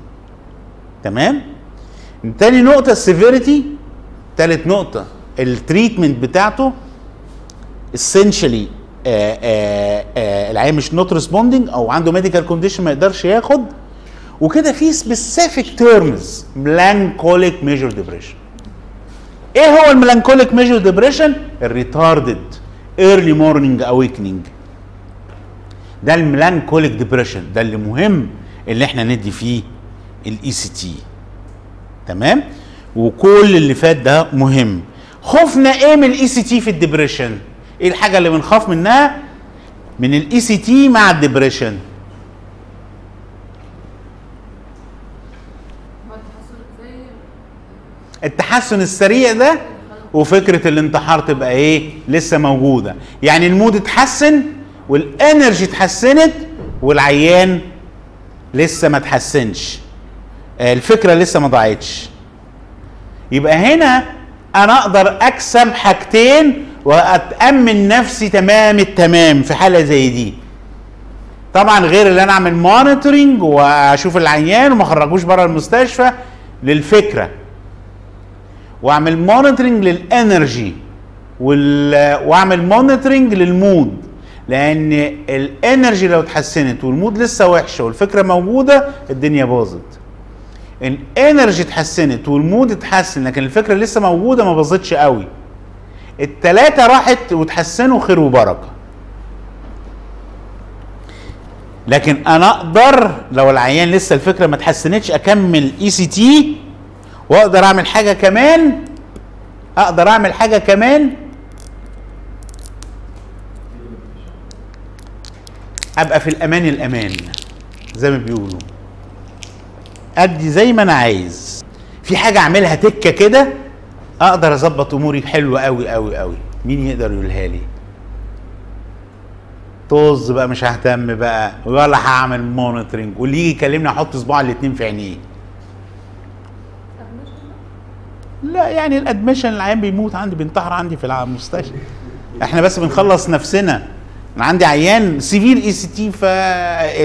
تمام؟ تاني نقطة ال severity تالت نقطة ال treatment بتاعته essentially العيان مش not responding أو عنده medical condition ما يقدرش ياخد. وكده في specific terms melancholic major depression إيه هو ال melancholic major depression ال retarded early morning awakening ده ال melancholic depression ده اللي مهم اللي إحنا ندي فيه ال ECT تمام؟ وكل اللي فات ده مهم. خوفنا إيه من ال ECT في ال depression إيه الحاجة اللي بنخاف منها؟ من ال ECT مع ال depression التحسن السريع ده وفكرة الانتحار تبقى إيه؟ لسه موجودة. يعني ال mood اتحسن وال energy اتحسنت والعيان لسه ما اتحسنش. آه، الفكرة لسه ما ضاعتش. يبقى هنا أنا أقدر أكسب حاجتين وأتأمن نفسي تمام التمام في حالة زي دي. طبعا غير اللي أنا أعمل monitoring وأشوف العيان وما أخرجوش بره المستشفى للفكرة. وأعمل monitoring لل energy وال... وأعمل monitoring لل mood لأن ال energy لو اتحسنت وال mood لسه وحشه والفكرة موجودة الدنيا باظت. ال energy اتحسنت وال mood اتحسن لكن الفكرة لسه موجودة ما باظتش قوي. التلاتة راحت وتحسنوا خير وبركة. لكن أنا أقدر لو العيان لسه الفكرة ما اتحسنتش أكمل ECT وأقدر أعمل حاجة كمان؟ أقدر أعمل حاجة كمان؟ أبقى في الأمان الأمان زي ما بيقولوا. أدي زي ما أنا عايز. في حاجة أعملها تكة كده أقدر أظبط أموري حلوة قوي قوي قوي مين يقدر يقولها لي؟ طز بقى مش هاهتم بقى. ولا هعمل monitoring واللي يجي يكلمني أحط صباع الاتنين في عينيه. لا يعني ال admission العيان بيموت عندي بينتحر عندي في المستشفى إحنا بس بنخلص نفسنا. أنا عندي عيان severe ECT ف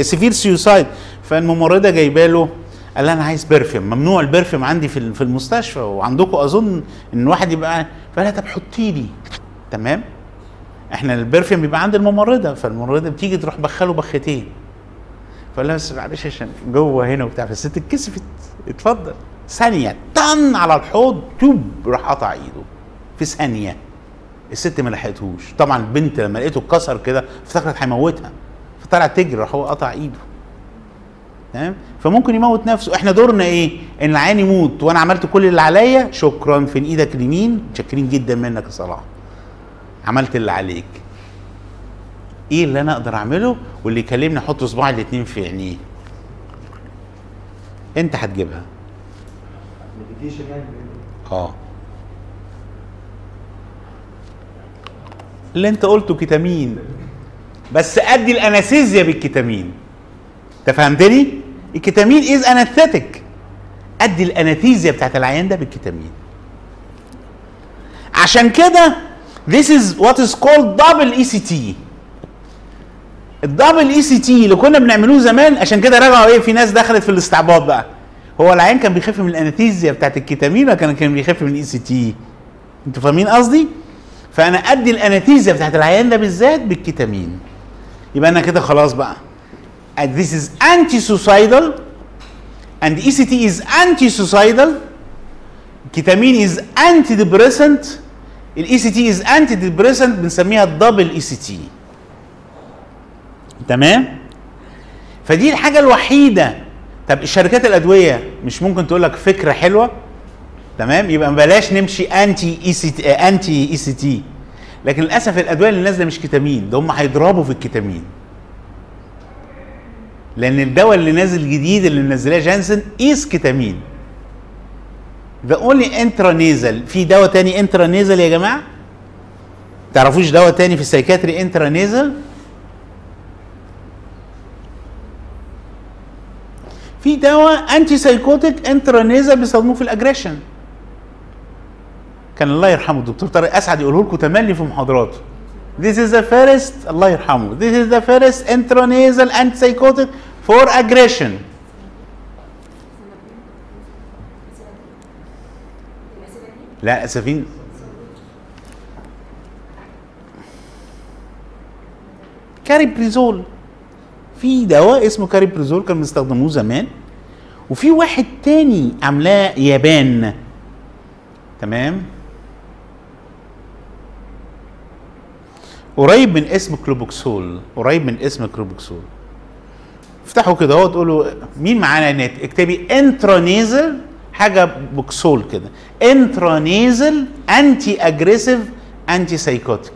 severe suicide فالممرضة جايبة له قال أنا عايز perfume ممنوع ال perfume عندي في في المستشفى وعندكم أظن إن واحد يبقى فقال طب حطي لي. تمام؟ إحنا البرفيوم بيبقى عند الممرضة فالممرضة بتيجي تروح بخله بختين. فقال لها بس معلش عشان جوه هنا وبتاع فالست اتكسفت. اتفضل. ثانية. طن على الحوض توب راح قطع إيده. في ثانية. الست ما لحقتهوش. طبعا البنت لما لقيته اتكسر كده افتكرت هيموتها. فطلعت تجري راح هو قطع ايده. تمام؟ فممكن يموت نفسه. إحنا دورنا إيه؟ ان العيان يموت. وأنا عملت كل اللي عليا. شكرا. فين إيدك اليمين. متشكرين جدا منك يا صلاح. عملت اللي عليك. إيه اللي أنا أقدر اعمله؟ واللي يكلمني أحط صباعي الاتنين في عينيه. انت هتجيبها. يعني؟ آه. اللي انت قلته كيتامين. بس ادي ال anesthesia بال ketamine. انت فهمتني؟ ال ketamine is anesthetic ادي ال anesthesia بتاعت العيان ده بالكيتامين. عشان كده this is what is called double ECT ال double ECT اللي كنا بنعملوه زمان عشان كده رجعوا إيه في ناس دخلت في الاستعباط بقى. هو العيان كان بيخف من ال anesthesia بتاعت الكيتامين ولا كان كان بيخف من ال ECT أنتوا فاهمين قصدي؟ فأنا أدي ال anesthesia بتاعت العيان ده بالذات بالكيتامين. يبقى أنا كده خلاص بقى. And this is anti-suicidal. And ECT is anti-suicidal. ketamine is antidepressant. ال ECT is antidepressant بنسميها ال double T تمام؟ فدي الحاجة الوحيدة. طب الشركات الأدوية مش ممكن تقول لك فكرة حلوة؟ تمام؟ يبقى بلاش نمشي انتي اي سي تي انتي اي سي تي لكن للأسف الأدوية اللي نازلة مش كيتامين ده هم هيضربوا في الكيتامين. لأن الدواء اللي نازل جديد اللي منزلاه جانسن esketamine the only intranasal في دواء تاني intranasal يا جماعة؟ تعرفوش دواء تاني في ال psychiatry intranasal في دواء antipsychotic intranasal بيستخدموه في ال aggression. كان الله يرحمه. الدكتور طارق أسعد يقوله لكم تملي في محاضراته. This is the first الله يرحمه. This is the first intranasal antipsychotic for aggression. لا أسفين. كاريبريزول. في دواء اسمه كاريبريزول كانوا بيستخدموه زمان. وفي واحد تاني عاملاه يابان. تمام؟ قريب من اسم كلوبوكسول قريب من اسم كلوبوكسول. افتحوا كده اهو تقولوا مين معانا نت اكتبي intranasal حاجة بوكسول كده. intranasal anti-aggressive antipsychotic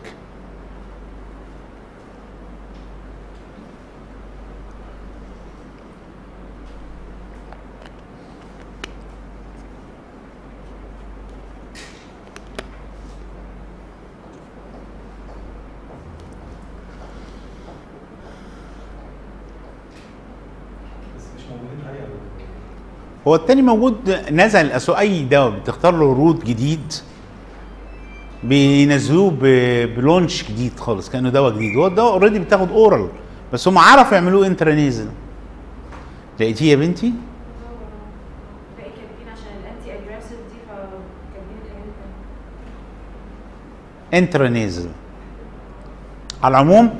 هو التاني موجود نزل الاسواق أي دواء بتختار له route جديد بينزلوه ب launch جديد خالص كأنه دواء جديد. هو الدواء already بتاخد oral بس هم عرفوا يعملوه intranasal لقيتيه يا بنتي؟ intranasal على العموم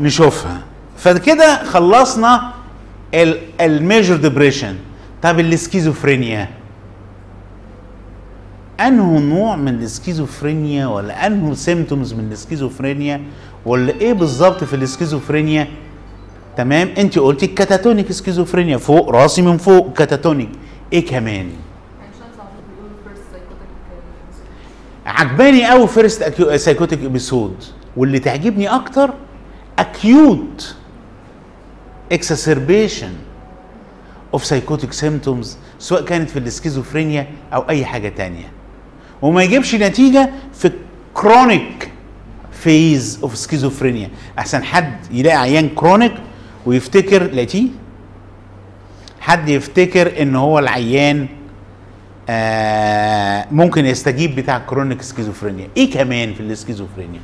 نشوفها. فكده خلصنا ال major depression طب السكيزوفرينيا؟ انه نوع من السكيزوفرينيا ولا انه symptoms من السكيزوفرينيا ولا إيه بالظبط في السكيزوفرينيا؟ تمام؟ أنت قلتي catatonic schizophrenia فوق راسي من فوق catatonic إيه كمان؟ عجباني قوي first psychotic episode واللي تعجبني أكتر acute exacerbation of psychotic symptoms سواء كانت في السكيزوفرينيا أو أي حاجة تانية. وما يجيبش نتيجة في chronic phase of schizophrenia أحسن حد يلاقي عيان chronic ويفتكر لقيتيه حد يفتكر إن هو العيان آه ممكن يستجيب بتاع chronic schizophrenia إيه كمان في السكيزوفرينيا؟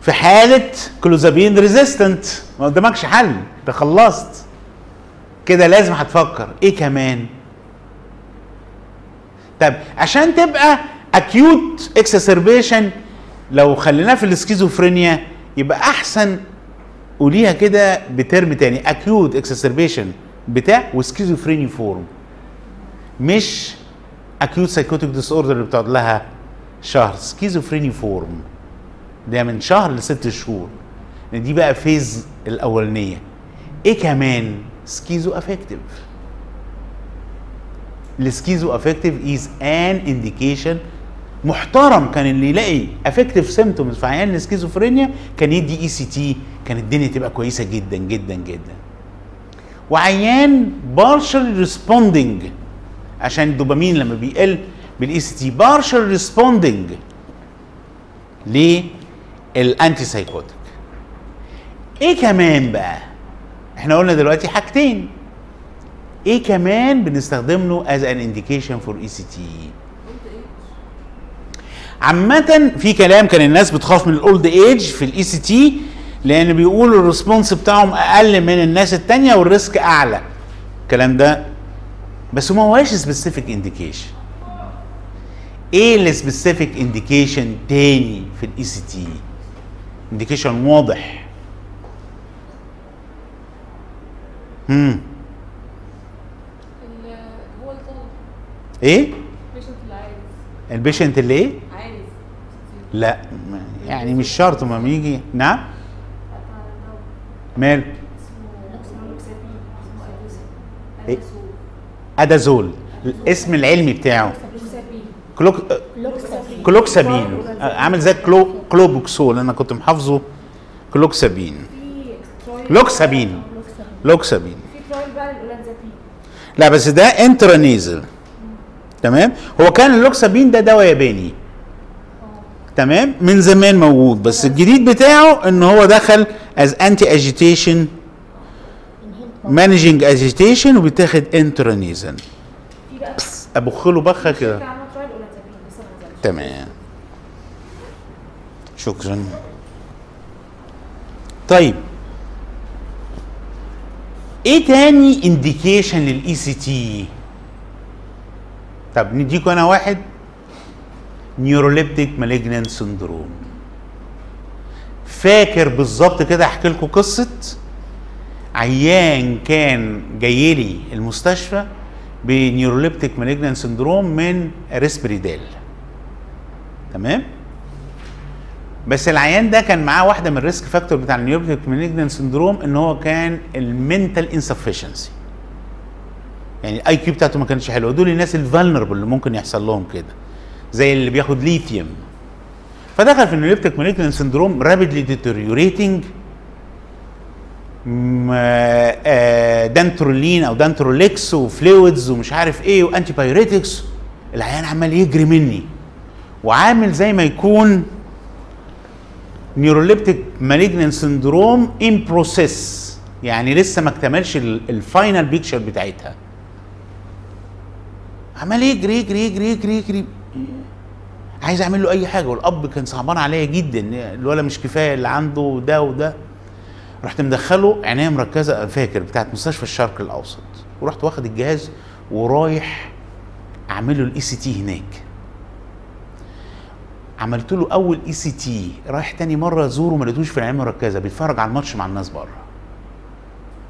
في حالة clozapine resistant ما قدامكش حل. انت خلصت. كده لازم هتفكر. إيه كمان؟ طب عشان تبقى acute exacerbation لو خليناه في السكيزوفرينيا يبقى أحسن قوليها كده ب term تاني. acute exacerbation بتاع و schizophreniform. مش acute psychotic disorder اللي بتقعد لها شهر. schizophreniform. ده من شهر لست شهور. لأن دي بقى phase الأولانية. إيه كمان؟ schizoaffective ال schizoaffective as an indication محترم. كان اللي يلاقي affective symptoms في عيان السكيزوفرينيا كان يدي ECT كان الدنيا تبقى كويسة جدا جدا جدا. وعيان partial responding عشان الدوبامين لما بيقل بال ECT partial responding لل antipsychotic. إيه كمان بقى؟ إحنا قلنا دلوقتي حاجتين. إيه كمان بنستخدم له as an indication for ECT عامة في كلام كان الناس بتخاف من ال old age في ال ECT لأن بيقولوا ال response بتاعهم أقل من الناس التانية وال risk أعلى. الكلام ده بس ما هواش specific indication إيه ال specific indication تاني في ال ECT indication واضح. امم هو الطلب إيه؟ البيشنت اللي عايز. البيشنت اللي إيه؟ عايز. لا يعني مش شرط ما يجي. نعم. مال؟ اسمه. إيه؟ ادازول الاسم العلمي بتاعه. كلوك كلوكسابين. عامل زي كلو كلوبوكسول. أنا كنت محافظه. كلوكسابين. loxapine. loxapine. لا بس ده intranasal. تمام؟ هو كان ال loxapine ده دواء ياباني. تمام؟ من زمان موجود. بس الجديد بتاعه إن هو دخل as anti agitation managing agitation وبيتاخد intranasal. ابخ له بخة كده كان عامله trial olanzapine لسه ما نزلش تمام. شكرا. طيب. إيه تاني indication لل ECT طب نديكوا أنا واحد. neuroleptic malignant syndrome فاكر بالظبط كده أحكي لكم قصة؟ عيان كان جاي لي المستشفى ب neuroleptic malignant syndrome من Risperdal. تمام؟ بس العيان ده كان معاه واحدة من ال risk factor بتاع ال neuroleptic malignant syndrome إن هو كان ال mental insufficiency يعني ال IQ بتاعته ما كانش حلوة دول الناس ال vulnerable اللي ممكن يحصل لهم كده. زي اللي بياخد ليثيوم فدخل في ال neuroleptic malignant syndrome rapidly deteriorating dantrolene أو Dantrolex و fluids ومش عارف إيه و antipyretics العيان عمال يجري مني. وعامل زي ما يكون neuroleptic malignant syndrome in process يعني لسه ما اكتملش ال final picture بتاعتها. عمال يجري يجري يجري يجري يجري. عايز أعمل له أي حاجة. والأب كان صعبان عليا جدا. الولا مش كفاية اللي عنده ده وده. رحت مدخله عنايه مركزة فاكر بتاعت مستشفى الشرق الأوسط. ورحت واخد الجهاز ورايح أعمل له ال ECT هناك. عملت له أول ECT رايح تاني مرة ازوره ما لقيتوش في العنايه المركزه بيتفرج على الماتش مع الناس بره.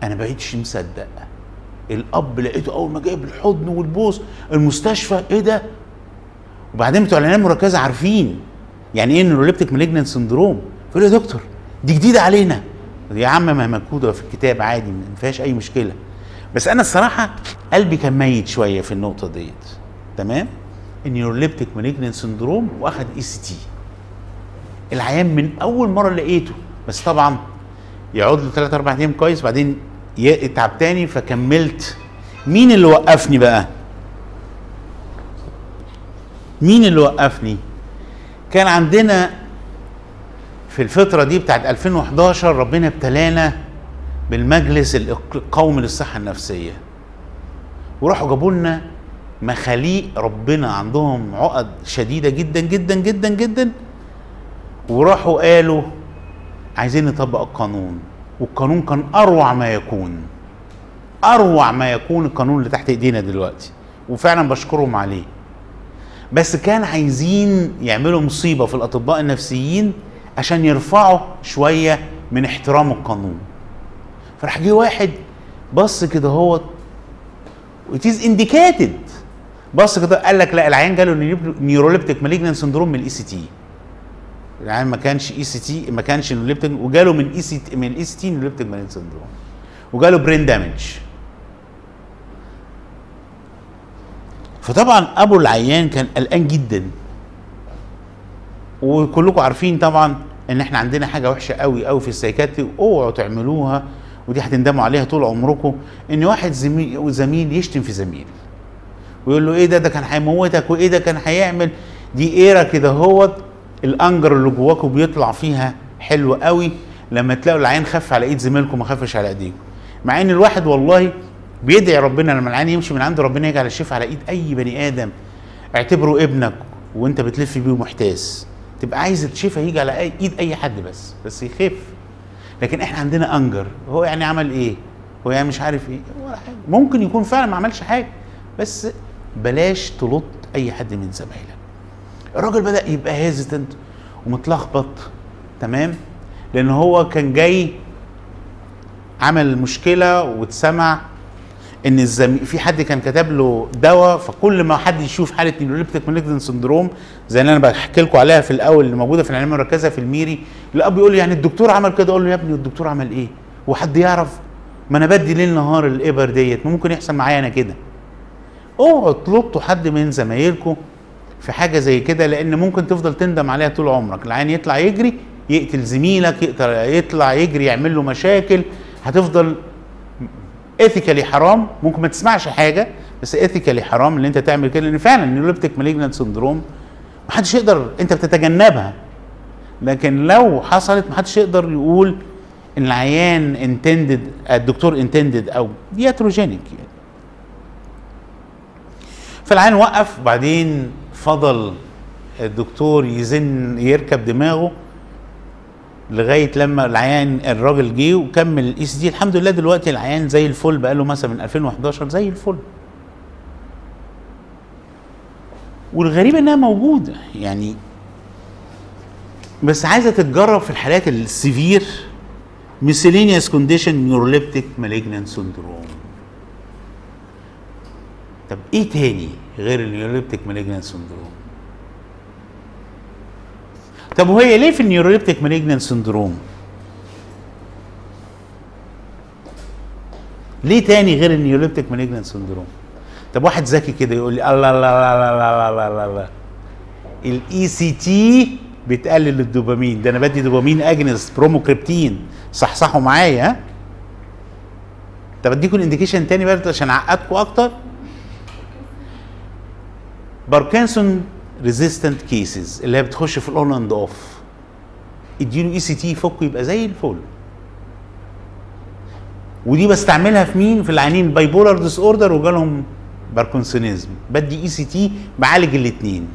أنا بقيتش مصدق. الأب لقيته أول ما جايب الحضن والبوس المستشفى إيه ده؟ وبعدين بتوع العنايه المركزة عارفين يعني إيه neuroleptic malignant syndrome لي يا دكتور دي جديدة علينا. يا عم ما مكتوبه في الكتاب عادي ما فيهاش أي مشكلة. بس أنا الصراحة قلبي كان ميت شوية في النقطة ديت. تمام؟ ال neuroleptic malignant syndrome واخد ECT العيان من أول مرة لقيته بس طبعا يقعد له 3 4 أيام كويس بعدين يتعب تاني فكملت. مين اللي وقفني بقى؟ مين اللي وقفني؟ كان عندنا في الفترة دي بتاعت 2011 ربنا ابتلانا بالمجلس القومي للصحة النفسية. وراحوا جابوا لنا مخاليق ربنا عندهم عقد شديدة جدا جدا جدا جدا. وراحوا قالوا عايزين نطبق القانون. والقانون كان أروع ما يكون. أروع ما يكون القانون اللي تحت إيدينا دلوقتي. وفعلا بشكرهم عليه. بس كان عايزين يعملوا مصيبة في الأطباء النفسيين عشان يرفعوا شوية من احترام القانون. فراح جه واحد بص كده هو it is indicated. بص كده قال لك لا العيان جاله neuroleptic malignant syndrome من ال ECT العيان ما كانش ECT ما كانش neuroleptic وجاله من EC من ال ECT neuroleptic malignant syndrome. وجاله brain damage فطبعا أبو العيان كان قلقان جدا. وكلكم عارفين طبعا إن إحنا عندنا حاجة وحشة قوي قوي في ال psychiatry اوعوا تعملوها ودي هتندموا عليها طول عمركم إن واحد زميل زميل يشتم في زميل. ويقول له إيه ده؟ ده كان هيموتك وإيه ده كان هيعمل؟ دي area كده هوت ال anger اللي جواكم بيطلع فيها حلو قوي لما تلاقوا العين خف على إيد زميلكم ما خفش على إيديكم. مع إن الواحد والله بيدعي ربنا لما العين يمشي من عند ربنا يجعل الشفاء على إيد أي بني آدم. اعتبره ابنك وأنت بتلف بيه محتاس. تبقى عايز الشفاء يجي على إيد أي حد بس بس يخف. لكن إحنا عندنا أنجر. هو يعني عمل إيه؟ هو يعني مش عارف إيه؟ ولا حاجة. ممكن يكون فعلا ما عملش حاجة بس بلاش تلط أي حد من زمايلك الراجل بدأ يبقى hesitant ومتلخبط تمام لأن هو كان جاي عمل مشكلة واتسمع إن الزمي... في حد كان كتب له دواء فكل ما حد يشوف حالة neuroleptic malignant syndrome زي اللي أنا بحكي لكم عليها في الأول اللي موجودة في العنايه المركزة في الميري الأب يقول يعني الدكتور عمل كده أقول له يا ابني الدكتور عمل إيه؟ هو حد يعرف؟ ما أنا بدي ليل نهار الإبر ديت ممكن يحصل معايا أنا كده اوعوا تغلطوا حد من زمايلكم في حاجة زي كده لأن ممكن تفضل تندم عليها طول عمرك. العيان يطلع يجري يقتل زميلك يقتل يطلع يجري يعمل له مشاكل. هتفضل ethically حرام ممكن ما تسمعش حاجة بس ethically حرام ان انت تعمل كده لأن فعلا ال neuroleptic malignant syndrome محدش يقدر انت بتتجنبها. لكن لو حصلت محدش يقدر يقول إن العيان intended الدكتور intended أو دي iatrogenic يعني. فالعيان وقف وبعدين فضل الدكتور يزن يركب دماغه لغاية لما العيان الراجل جه وكمل ال ECT الحمد لله دلوقتي العيان زي الفل بقى له مثلا من 2011 زي الفل. والغريب إنها موجودة يعني بس عايزة تتجرب في الحالات ال severe miscellaneous condition neuroleptic malignant syndrome. طب إيه تاني غير ال neuroleptic malignant syndrome طب وهي ليه في ال neuroleptic malignant syndrome ليه تاني غير ال neuroleptic malignant syndrome طب واحد ذكي كده يقول لي الله الله الله الله الله الله الله ال ECT بتقلل الدوبامين. ده أنا بدي dopamine agonist bromocriptine. صحصحوا معايا ها؟ طب أديكم ال indication تاني بقى عشان أعقدكم أكتر؟ Parkinson resistant cases اللي هي بتخش في ال on and off اديله ECT يفك يبقى زي الفل. ودي بستعملها في مين؟ في العيانين. bipolar disorder وجالهم parkinsonism بدي ECT بعالج الاثنين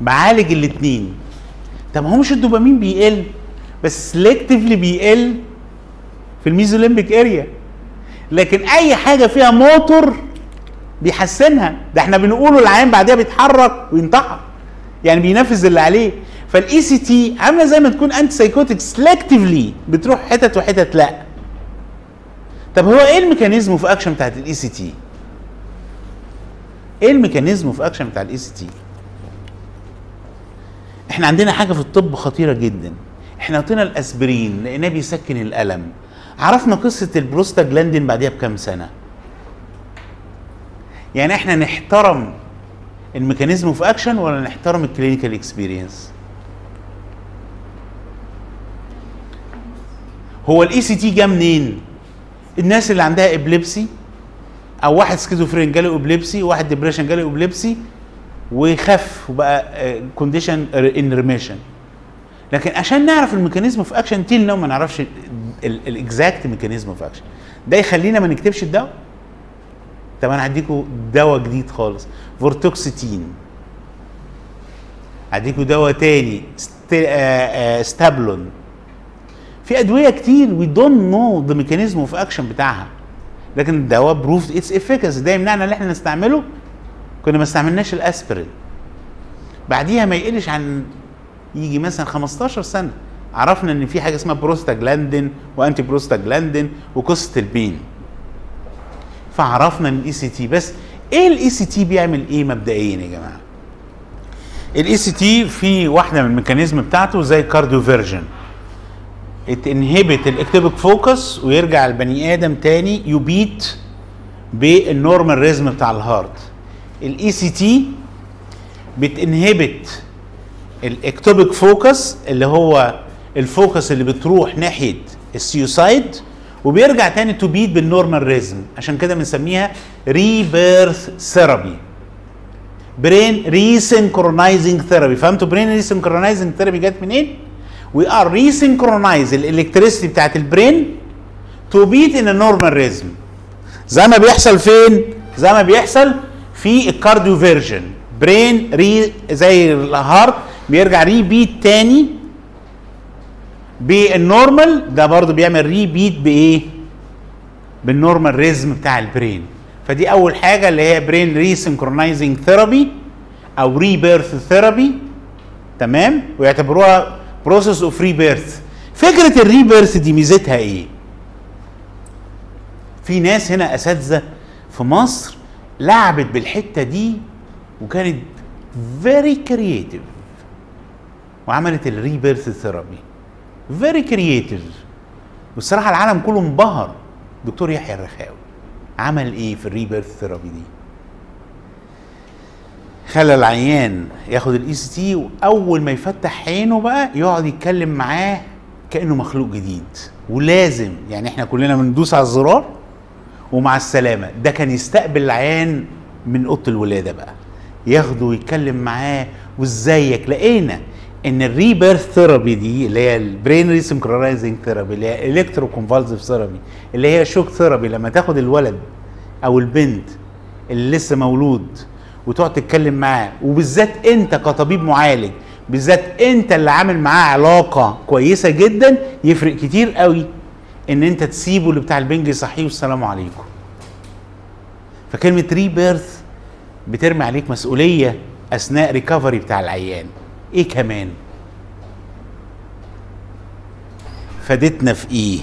بعالج الاثنين طب هو مش الدوبامين بيقل بس selectively بيقل في ال mesolimbic area لكن أي حاجة فيها موتور بيحسنها. ده إحنا بنقوله العيان بعدها بيتحرك وينتحر. يعني بينفذ اللي عليه. فال ECT عاملة زي ما تكون antipsychotic selectively بتروح حتت وحتت لا. طب هو إيه ال mechanism of action بتاعت ال ECT إيه ال mechanism of action بتاع ال ECT إحنا عندنا حاجة في الطب خطيرة جدا. إحنا عطينا الأسبرين لأنه بيسكن الألم. عرفنا قصة البروستاجلاندين بعديها بكام سنة؟ يعني إحنا نحترم ال mechanism of action ولا نحترم ال clinical experience هو ال ECT جه منين؟ الناس اللي عندها epilepsy أو واحد schizophrenic جاله epilepsy واحد depression جاله epilepsy وخف وبقى condition in remission لكن عشان نعرف ال mechanism of action till now ما نعرفش ال exact mechanism of action ده يخلينا ما نكتبش الدواء؟ طب أنا هديكوا دواء جديد خالص. vortioxetine. هديكوا دواء تاني. آه آه Stablon. في أدوية كتير we don't know the mechanism of action بتاعها. لكن الدواء proved its efficacy ده يمنعنا إن إحنا نستعمله. كنا ما استعملناش الأسبرين. بعديها ما يقلش عن يجي مثلا 15 سنة. عرفنا إن في حاجة اسمها prostaglandin و anti-prostaglandin وقصه ال pain. فعرفنا إن ال ECT بس إيه ال ECT بيعمل إيه مبدئيا يا جماعة؟ ال ECT في واحدة من ال mechanism بتاعته زي cardioversion ات inhibit ال ectopic focus ويرجع البني آدم تاني ي beat بال normal rhythm بتاع ال heart. ال ECT بت inhibit ال ectopic focus اللي هو ال focus اللي بتروح ناحية ال suicide وبيرجع تاني to beat بال normal rhythm عشان كده بنسميها rebirth therapy brain resynchronizing therapy فهمتوا؟ brain resynchronizing therapy جت منين؟ we are resynchronizing ال electricity بتاعت ال brain to beat in normal rhythm زي ما بيحصل فين؟ زي ما بيحصل في ال cardioversion brain re زي ال heart بيرجع rebeat تاني بال normal ده برضه بيعمل rebeat بإيه؟ بال normal rhythm بتاع ال brain فدي أول حاجة اللي هي brain resynchronizing therapy أو rebirth therapy تمام؟ ويعتبروها process of rebirth فكرة ال rebirth دي ميزتها إيه؟ في ناس هنا أساتذة في مصر لعبت بالحتة دي وكانت very creative وعملت ال rebirth therapy very creative والصراحة العالم كله انبهر. دكتور يحيى الرخاوي. عمل إيه في ال rebirth therapy دي؟ خلى العيان ياخد ال ECT وأول ما يفتح عينه بقى يقعد يتكلم معاه كأنه مخلوق جديد. ولازم يعني إحنا كلنا بندوس على الزرار ومع السلامة. ده كان يستقبل العيان من أوضة الولادة بقى. ياخده ويتكلم معاه وازيك لقينا إن ال rebirth therapy دي اللي هي ال brain resynchronizing therapy اللي هي electroconvulsive therapy اللي هي shock therapy لما تاخد الولد أو البنت اللي لسه مولود وتقعد تتكلم معاه وبالذات أنت كطبيب معالج بالذات أنت اللي عامل معاه علاقة كويسة جدا يفرق كتير قوي إن أنت تسيبه اللي بتاع البنج يصحيه والسلام عليكم. فكلمة rebirth بترمي عليك مسؤولية أثناء recovery بتاع العيان. إيه كمان؟ فادتنا في إيه؟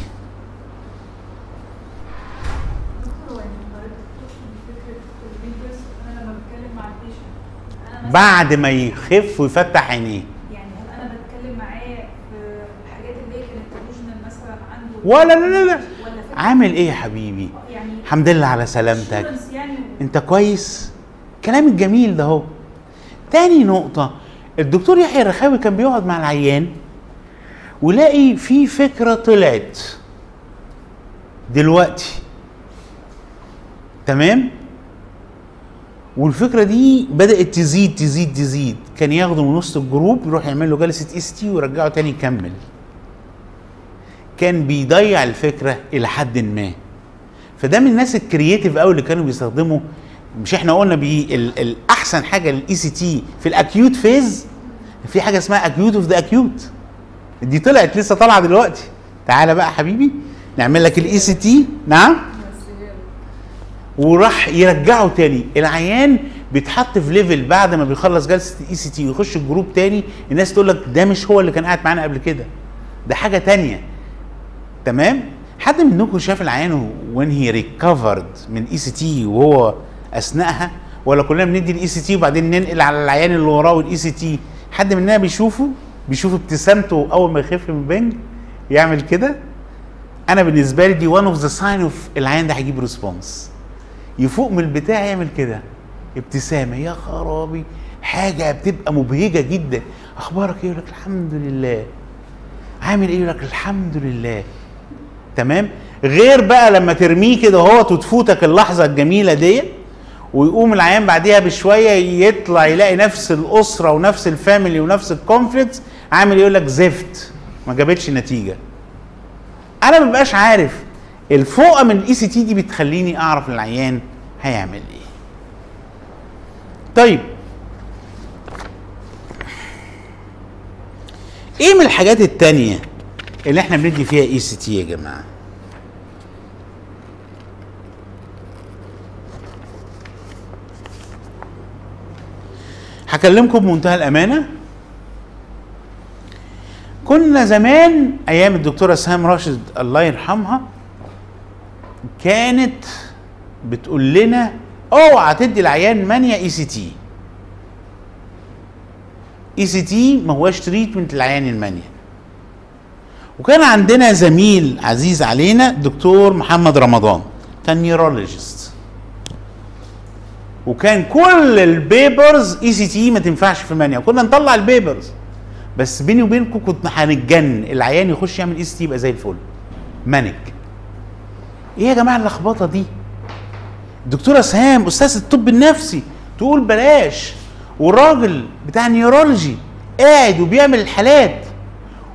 بعد ما يخف ويفتح عينيه. يعني هل أنا بتكلم معاه في الحاجات اللي هي كانت delusional مثلا عنده؟ ولا لا لا لا. عامل إيه يا حبيبي؟ يعني الحمد لله على سلامتك. يعني انت كويس؟ كلام الجميل ده اهو. تاني نقطة. الدكتور يحيى الرخاوي كان بيقعد مع العيان ولاقي في فكرة طلعت دلوقتي. تمام؟ والفكرة دي بدأت تزيد تزيد تزيد. كان ياخده من وسط ال group يروح يعمل له جلسة ECT ويرجعه تاني يكمل. كان بيضيع الفكرة إلى حد ما. فده من الناس ال creative قوي اللي كانوا بيستخدموا مش إحنا قلنا بي ال- الاحسن حاجة لل ECT في ال acute phase في حاجة اسمها acute of the acute دي طلعت لسه طالعة دلوقتي. تعالى بقى حبيبي نعمل لك ال ECT نعم؟ وراح يرجعه تاني. العيان بيتحط في level بعد ما بيخلص جلسة ال ECT ويخش ال group تاني الناس تقول لك ده مش هو اللي كان قاعد معانا قبل كده. ده حاجة تانية. تمام؟ حد منكم شاف العيان when he recovered من ECT وهو اثناءها ولا كلنا بندي ال ECT وبعدين ننقل على العيان اللي وراه وال ECT حد مننا بيشوفه بيشوف ابتسامته أول ما يخف من بنج يعمل كده. أنا بالنسبة لي دي one of the sign of العيان ده هيجيب response يفوق من البتاع يعمل كده. ابتسامة يا خرابي حاجة بتبقى مبهجة جدا. أخبارك إيه؟ يقول لك الحمد لله. عامل إيه؟ يقول لك الحمد لله. تمام؟ غير بقى لما ترميه كده اهوت وتفوتك اللحظة الجميلة دي ويقوم العيان بعديها بشوية يطلع يلاقي نفس الأسرة ونفس ال family ونفس ال conflicts عامل يقول لك زفت ما جابتش نتيجة. أنا ما ببقاش عارف الفوقة من ال ECT دي بتخليني أعرف العيان هيعمل إيه. طيب. إيه من الحاجات التانية اللي إحنا بندي فيها ECT يا جماعة؟ هكلمكم بمنتهى الأمانة؟ كنا زمان أيام الدكتورة سهام راشد الله يرحمها كانت بتقول لنا أوعى تدي العيان مانيا اي سي تي اي سي تي ما هواش treatment للعيان ال mania. وكان عندنا زميل عزيز علينا دكتور محمد رمضان كان neurologist وكان كل ال papers ECT ما تنفعش في ال mania. وكنا نطلع ال papers. بس بيني وبينكم كنت هتجنن العيان يخش يعمل ECT يبقى زي الفل. manic إيه يا جماعة اللخبطة دي؟ الدكتوره سهام أستاذ الطب النفسي تقول بلاش. والراجل بتاع ال neurology قاعد وبيعمل الحالات.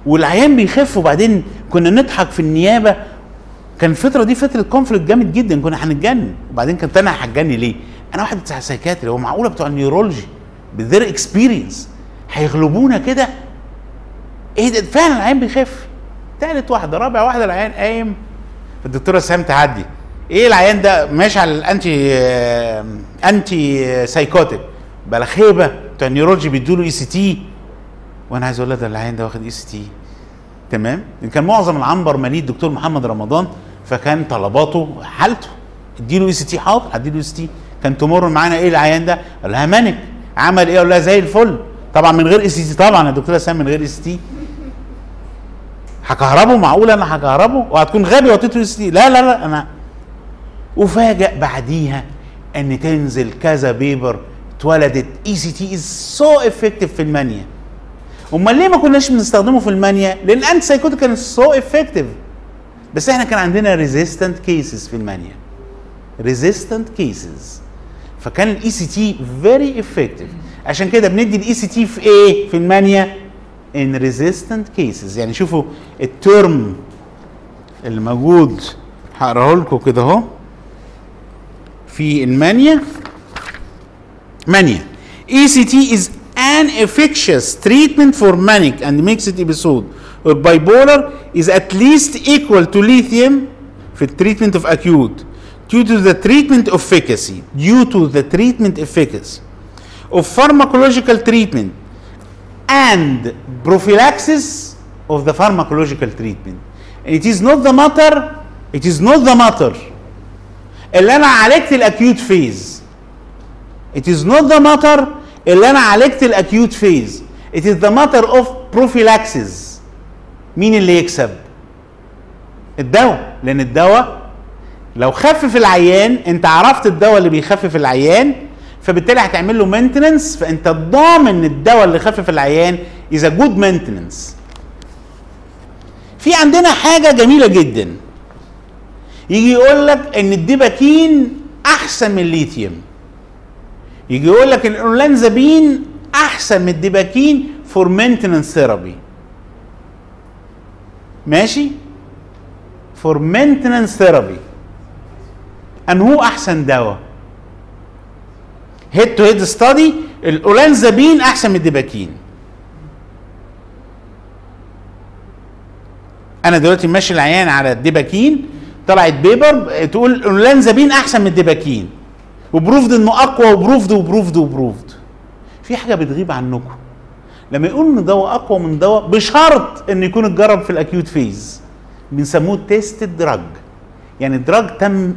والعيان بيخف. وبعدين كنا نضحك في النيابة. كان الفترة دي فترة conflict جامد جدا. كنا هنتجنن. وبعدين كنت أنا هتجنن ليه؟ أنا واحد بتاع psychiatry هو معقولة بتوع ال neurology by their experience هيغلبونا كده؟ إيه ده؟ فعلا العيان بيخف تالت واحدة رابع واحدة العيان قايم. فالدكتوره سهام تعدي. إيه العيان ده؟ ماشي على ال anti آه، antipsychotic بلخيبه بتوع ال neurology بيدوا له ECT وأنا عايز أقول لها ده العيان ده واخد ECT تمام؟ كان معظم العنبر مليء الدكتور محمد رمضان فكان طلباته حالته اديله ECT حاضر هديله ECT كان تمر معانا إيه العيان ده؟ قال لها مانك عمل إيه؟ قال لها زي الفل. طبعا من غير ECT طبعا يا دكتورة سام من غير ECT هكهربه معقول أنا هكهربه؟ وهتكون غبي واديته ECT لا لا لا أنا وفاجئ بعديها إن تنزل كذا paper اتولدت. ECT is so effective في ال mania. أمال ليه ما كناش بنستخدمه في ال mania؟ لأن ال antipsychotic كان so effective بس إحنا كان عندنا resistant cases في ال mania. resistant cases فكان ال ECT very effective عشان كده بندي ال ECT في إيه في ال mania in resistant cases يعني شوفوا ال term اللي موجود هقراه لكم كده اهو. في ال mania mania. ECT is an efficacious treatment for manic and mixed episode. Or bipolar is at least equal to lithium في treatment of acute. due to the treatment efficacy due to the treatment efficacy of pharmacological treatment and prophylaxis of the pharmacological treatment. It is not the matter it is not the matter اللي انا عالجت الاكيوت فيز It is not the matter اللي انا عالجت الاكيوت فيز It is the matter of prophylaxis مين اللي يكسب؟ الدواء لان الدواء لو خفف العيان انت عرفت الدواء اللي بيخفف العيان فبالتالي هتعمل له maintenance فانت ضامن ان الدواء اللي خفف العيان a good maintenance. في عندنا حاجة جميلة جدا. يجي يقول لك إن الديباكين أحسن من الليثيوم. يجي يقول لك الأولانزابين أحسن من الديباكين for maintenance therapy ماشي؟ for maintenance therapy أن هو أحسن دواء. head to head study الأولانزابين أحسن من الديباكين أنا دلوقتي ماشي العيان على الديباكين طلعت paper تقول الأولانزابين أحسن من الديباكين و proved إنه أقوى و proved و proved و proved. في حاجة بتغيب عنكم. لما يقول إن دواء أقوى من دواء بشرط إن يكون اتجرب في ال acute phase. بنسموه tested drug يعني ال drug تم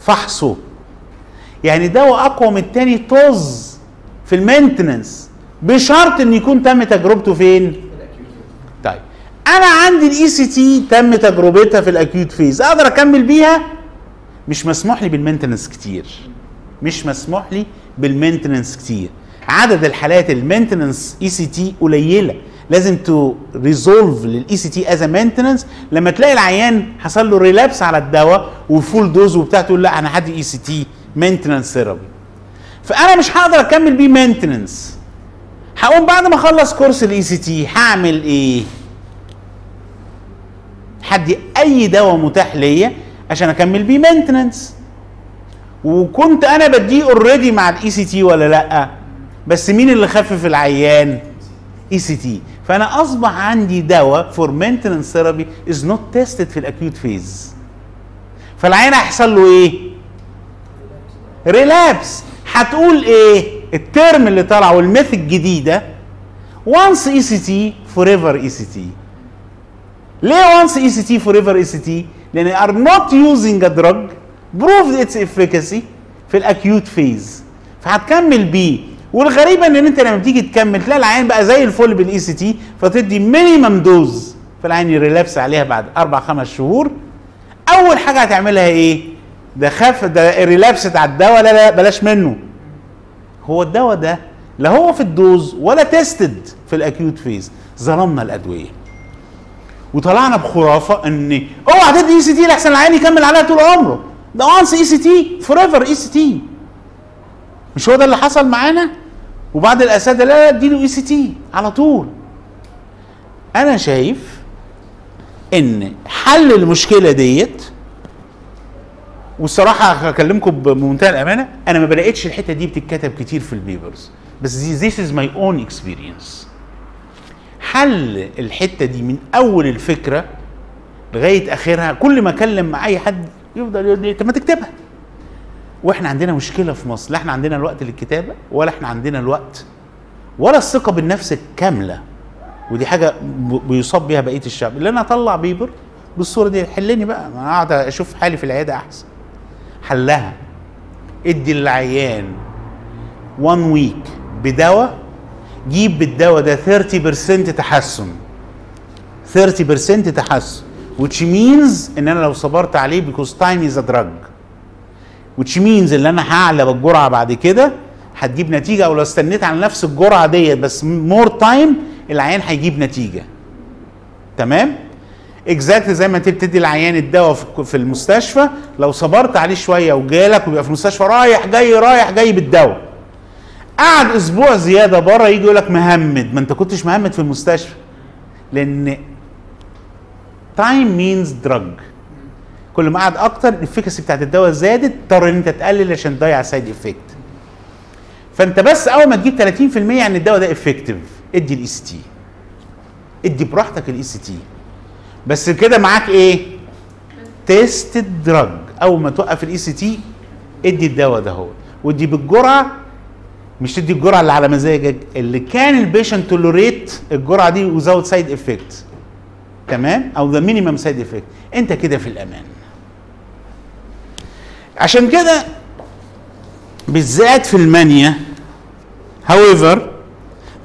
فحصه. يعني دواء اقوى من التاني طز في ال maintenance بشرط إن يكون تم تجربته فين؟ طيب أنا عندي ال ECT تم تجربتها في ال acute phase أقدر أكمل بيها؟ مش مسموح لي بال maintenance كتير مش مسموح لي بال maintenance كتير. عدد الحالات ال maintenance ECT قليلة. لازم to resolve لل ECT as maintenance لما تلاقي العيان حصل له relapse على الدواء و full dose وبتاع تقول لا أنا هدي ECT maintenance therapy فأنا مش هقدر أكمل بيه maintenance هقوم بعد ما أخلص course ال ECT هعمل إيه؟ هدي أي دواء متاح ليا عشان أكمل بيه maintenance وكنت أنا بديه already مع ال ECT ولا لأ؟ بس مين اللي خفف العيان؟ ECT فأنا أصبح عندي دواء for maintenance therapy is not tested في ال acute phase فالعيان هيحصل له إيه؟ relapse هتقول إيه؟ ال term اللي طلع وال myth الجديدة. وانس اي سي تي فور ايفر اي سي تي ليه once ECT forever ECT لأن are not using a drug proved its efficacy في ال acute phase فهتكمل بيه والغريبه إن أنت لما بتيجي تكمل تلاقي العيان بقى زي الفل بال ECT فتدي minimum dose فالعيان ي relapse عليها بعد أربع خمس شهور. أول حاجة هتعملها إيه؟ ده خف ده relapse بتاع الدواء لا لا بلاش منه. هو الدواء ده لا هو في ال dose ولا tested في ال acute phase ظلمنا الأدوية. وطلعنا بخرافة إن أوعى تدي ECT لحسن العيان يكمل عليها طول عمره. ده وانس إي سي تي فور ايفر إي سي تي. مش هو ده اللي حصل معانا؟ وبعد الأساتذة لا لا اديله ECT على طول. أنا شايف إن حل المشكلة ديت والصراحة هكلمكم بمنتهى الأمانة أنا ما بلاقيتش الحتة دي بتتكتب كتير في البيبرز. بس this is my own experience. حل الحتة دي من أول الفكرة لغاية آخرها كل ما أكلم مع أي حد يفضل يقول لي طب ما تكتبها. وإحنا عندنا مشكلة في مصر لا إحنا عندنا الوقت للكتابة ولا إحنا عندنا الوقت ولا الثقة بالنفس الكاملة ودي حاجة بيصاب بيها بقية الشعب. اللي أنا أطلع بيبر بالصورة دي حلني بقى أنا قاعد أشوف حالي في العيادة أحسن. حلها. ادي للعيان 1 ويك بدواء جيب بالدواء ده 30% تحسن. 30% تحسن which means إن أنا لو صبرت عليه because time is a drug. Which means إن أنا هعلى بالجرعة بعد كده هتجيب نتيجة. أو لو استنيت على نفس الجرعة ديت بس more time العيان هيجيب نتيجة. تمام؟ exact زي ما انت بتدي العيان الدواء في- المستشفى لو صبرت عليه شوية وجالك ويبقى في المستشفى رايح جاي رايح جاي بالدواء. قعد أسبوع زيادة بره يجي يقول لك مهمد. ما انت كنتش مهمد في المستشفى. لأن time means drug كل ما قعد أكتر ال efficacy بتاعت الدواء زادت اضطر إن أنت تقلل عشان تضيع side effect فأنت بس أول ما تجيب 30% يعني الدواء ده effective ادي ال ECT ادي براحتك ال ECT بس كده معاك إيه؟ tested drug أول ما توقف ال ECT ادي الدواء ده هو ودي بالجرعة مش تدي الجرعة اللي على مزاجك اللي كان ال patient tolerate الجرعة دي وزود side effect تمام؟ أو the minimum side effect أنت كده في الأمان. عشان كده بالذات في المانيا however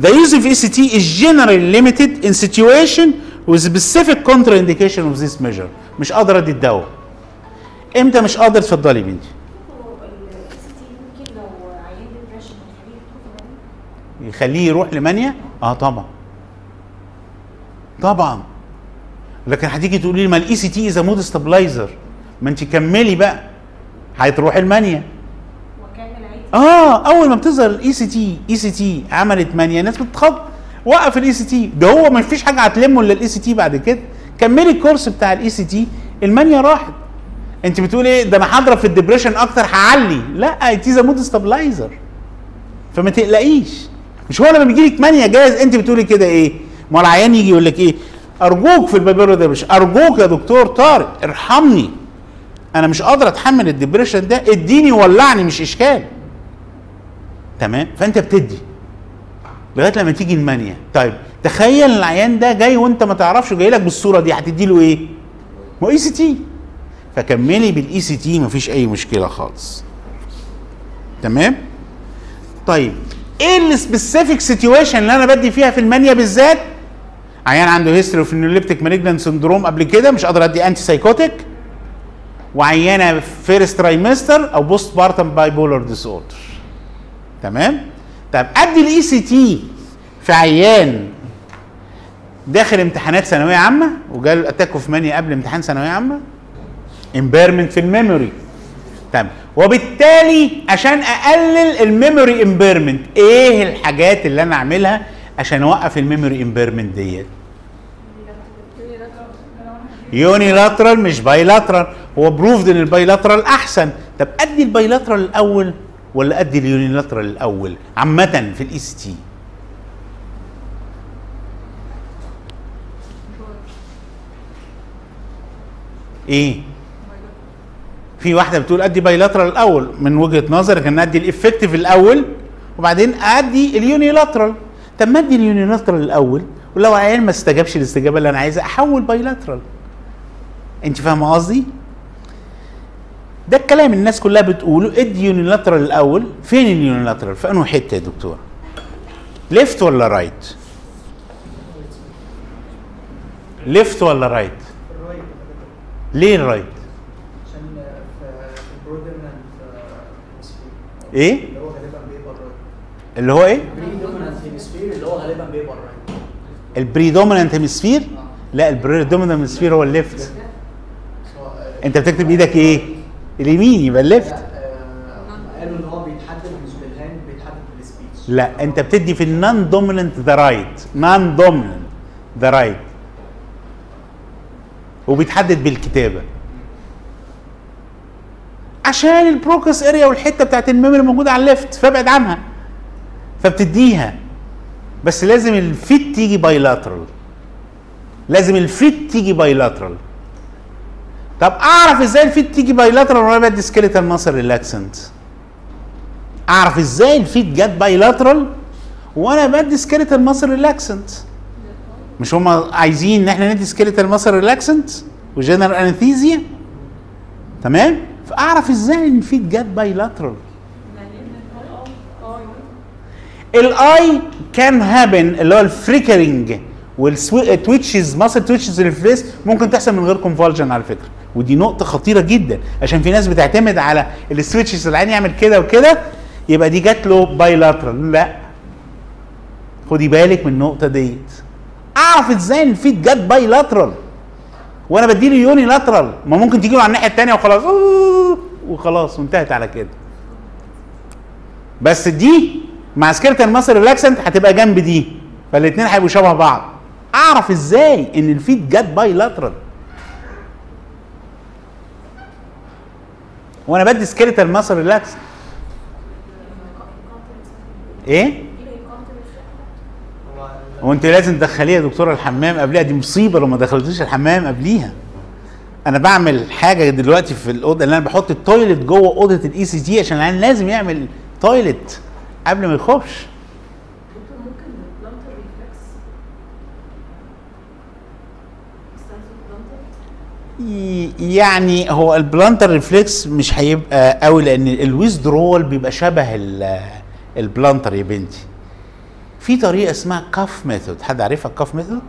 the use of ECT is generally limited in situation with specific contraindication of this measure. مش قادر أدي الدواء. إمتى مش قادر؟ اتفضلي بنتي. يخليه يروح لمانيا؟ آه طبعا. طبعا. لكن هتيجي تقولي لي ما ال ECT is mood stabilizer ما انت كملي بقى. هتروح ال mania. آه أول ما بتظهر ال ECT ECT عملت mania الناس بتتخض. وقف ال ECT ده هو ما فيش حاجة هتلمه إلا ال ECT بعد كده. كملي ال course بتاع ال ECT ال mania راحت. أنت بتقول إيه؟ ده أنا هضرب في ال depression أكتر هعلي. لا it is mood stabilizer فما تقلقيش. مش هو لما بيجي لك mania جاهز أنت بتقولي كده إيه؟ ما العيان يجي يقول لك إيه؟ أرجوك في ال bipolar depression أرجوك يا دكتور طارق ارحمني. أنا مش قادر أتحمل ال depression ده إديني ولعني مش إشكال. تمام؟ فأنت بتدي. لغاية لما تيجي ال mania. طيب تخيل العيان ده جاي وأنت ما تعرفش جاي لك بالصورة دي هتدي له إيه؟ ما ECT فكملي بال ECT مفيش أي مشكلة خالص. تمام؟ طيب إيه ال specific situation اللي أنا بدي فيها في ال mania بالذات؟ عيان عنده history of neuroleptic malignant syndrome قبل كده مش قادر أدي antipsychotic وعيانه first trimester أو postpartum bipolar disorder تمام؟ طب ادي ال ECT في عيان داخل امتحانات ثانوية عامة وجاله attack of mania قبل امتحان ثانوية عامة impairment في ال memory. تمام؟ وبالتالي عشان أقلل ال memory impairment إيه الحاجات اللي أنا أعملها عشان أوقف ال memory impairment ديت؟ unilateral مش bilateral هو proved إن ال bilateral أحسن. طب أدي ال bilateral الأول ولا أدي ال unilateral الأول؟ عامة في ال ECT إيه؟ في واحدة بتقول أدي bilateral الأول. من وجهة نظرك إن أدي ال effective الأول وبعدين أدي ال unilateral طب ما أدي ال unilateral الأول؟ ولو عيان ما استجابش الاستجابة اللي أنا عايزها. أحول bilateral أنت فاهمة قصدي؟ ده الكلام الناس كلها بتقوله. ادي unilateral الأول؟ فين ال unilateral في انه حتة يا دكتور؟ left ولا right left ولا right ليه ال right عشان في إيه؟ اللي هو غالبا بيبقى ال right اللي هو إيه hemisphere اللي هو غالبا بيبقى ال right ال predominant hemisphere لا ال predominant hemisphere هو ال left أنت بتكتب إيدك إيه؟ اليمين يبقى ال left لا، آه، قالوا إن هو بيتحدد مش بال hand بيتحدد بال speech لا أنت بتدي في ال non-dominant the right non-dominant the right وبيتحدد بالكتابة. عشان ال Broca's area والحتة بتاعت ال memory موجودة على ال left فابعد عنها. فبتديها. بس لازم ال fit تيجي bilateral لازم ال fit تيجي bilateral طب أعرف إزاي ال fit تيجي bilateral وأنا بدي skeletal muscle relaxant أعرف إزاي ال fit جت bilateral وأنا بدي skeletal muscle relaxant مش هم عايزين إن إحنا ندي skeletal muscle relaxant و general anesthesia تمام؟ فأعرف إزاي إن ال fit جت bilateral ال eye can happen اللي هو ال flickering وال twitches muscle twitches اللي في ال face ممكن تحصل من غير convulsion على فكرة. ودي نقطة خطيرة جدا. عشان في ناس بتعتمد على ال twitches العين يعمل كده وكده يبقى دي جات له bilateral لا. خدي بالك من النقطة ديت. أعرف إزاي إن ال fit جت bilateral وأنا بديله unilateral ما ممكن تيجي له على الناحية الثانية وخلاص. وخلاص وانتهت على كده. بس دي مع skeletal muscle relaxant هتبقى جنب دي. فالاثنين هيبقوا شبه بعض. أعرف إزاي إن ال fit جت bilateral وأنا بدي skeletal muscle relax إيه؟ وانت لازم تدخليها يا دكتورة الحمام قبلها دي مصيبة لو ما دخلتيش الحمام قبليها. أنا بعمل حاجة دلوقتي في الأوضة اللي أنا بحط ال toilet جوه أوضة ال ECT عشان العيان لازم يعمل toilet قبل ما يخش دكتور ممكن ال plantar reflex ي- يعني هو ال plantar reflex مش هيبقى قوي لأن ال withdrawal بيبقى شبه ال- ال plantar يا بنتي. في طريقة اسمها cuff method حد عارفها ال cuff method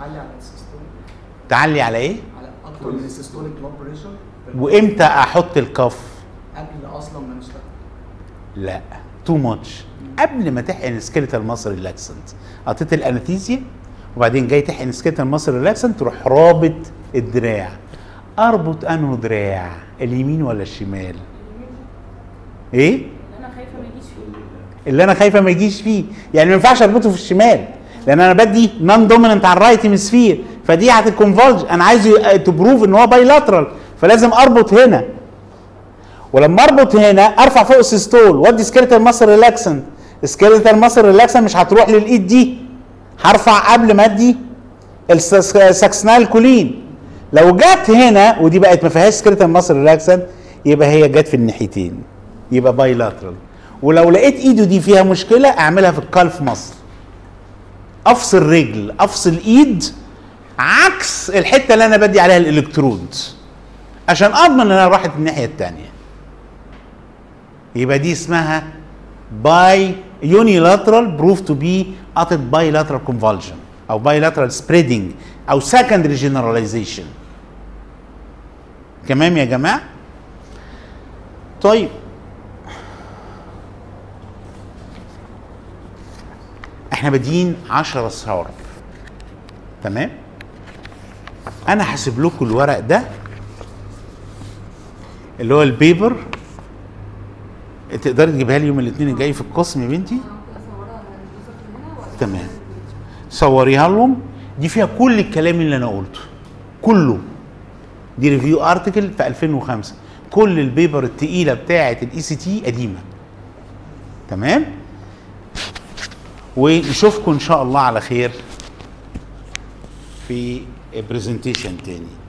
تعلي على ال systolic تعلي على إيه؟ على أكتر من ال systolic blood pressure وإمتى أحط ال cuff قبل أصلا ما نشتغل. لا. too much قبل ما تحقن skeletal muscle relaxant حطيت ال anesthesia وبعدين جاي تحقن skeletal muscle relaxant تروح رابط الدراع. أربط انه دراع اليمين ولا الشمال؟ إيه؟ اللي أنا خايفة ما يجيش فيه. اللي أنا خايفة ما يجيش فيه. يعني ما ينفعش أربطه في الشمال لأن أنا بدي non-dominant على ال right hemisphere فدي هت convulse أنا عايز ت prove إن هو bilateral فلازم أربط هنا. ولما أربط هنا أرفع فوق ال systole. وادي skeletal muscle relaxant skeletal muscle relaxant مش هتروح للإيد دي. هرفع قبل ما أدي ال succinylcholine. لو جت هنا ودي بقت ما فيهاش skeletal muscle relaxant يبقى هي جت في الناحيتين. يبقى bilateral ولو لقيت ايده دي فيها مشكلة اعملها في ال calf مصر افصل رجل افصل ايد عكس الحتة اللي أنا بدي عليها الالكترود. عشان اضمن انها راحت الناحية الثانية يبقى دي اسمها by unilateral proved to be it bilateral convulsion أو bilateral spreading أو secondary generalization تمام يا جماعة؟ طيب. إحنا بادئين 10 ثوره تمام؟ أنا هسيب لكم الورق ده اللي هو ال paper. تقدري تجيبها لي يوم الاثنين الجاي في القسم يا بنتي؟ تمام. صوريها لهم. دي فيها كل الكلام اللي أنا قلته. كله. دي review article في 2005 كل ال papers التقيلة بتاعه ال ECT قديمة. تمام؟ ونشوفكم إن شاء الله على خير في برزنتيشن تاني.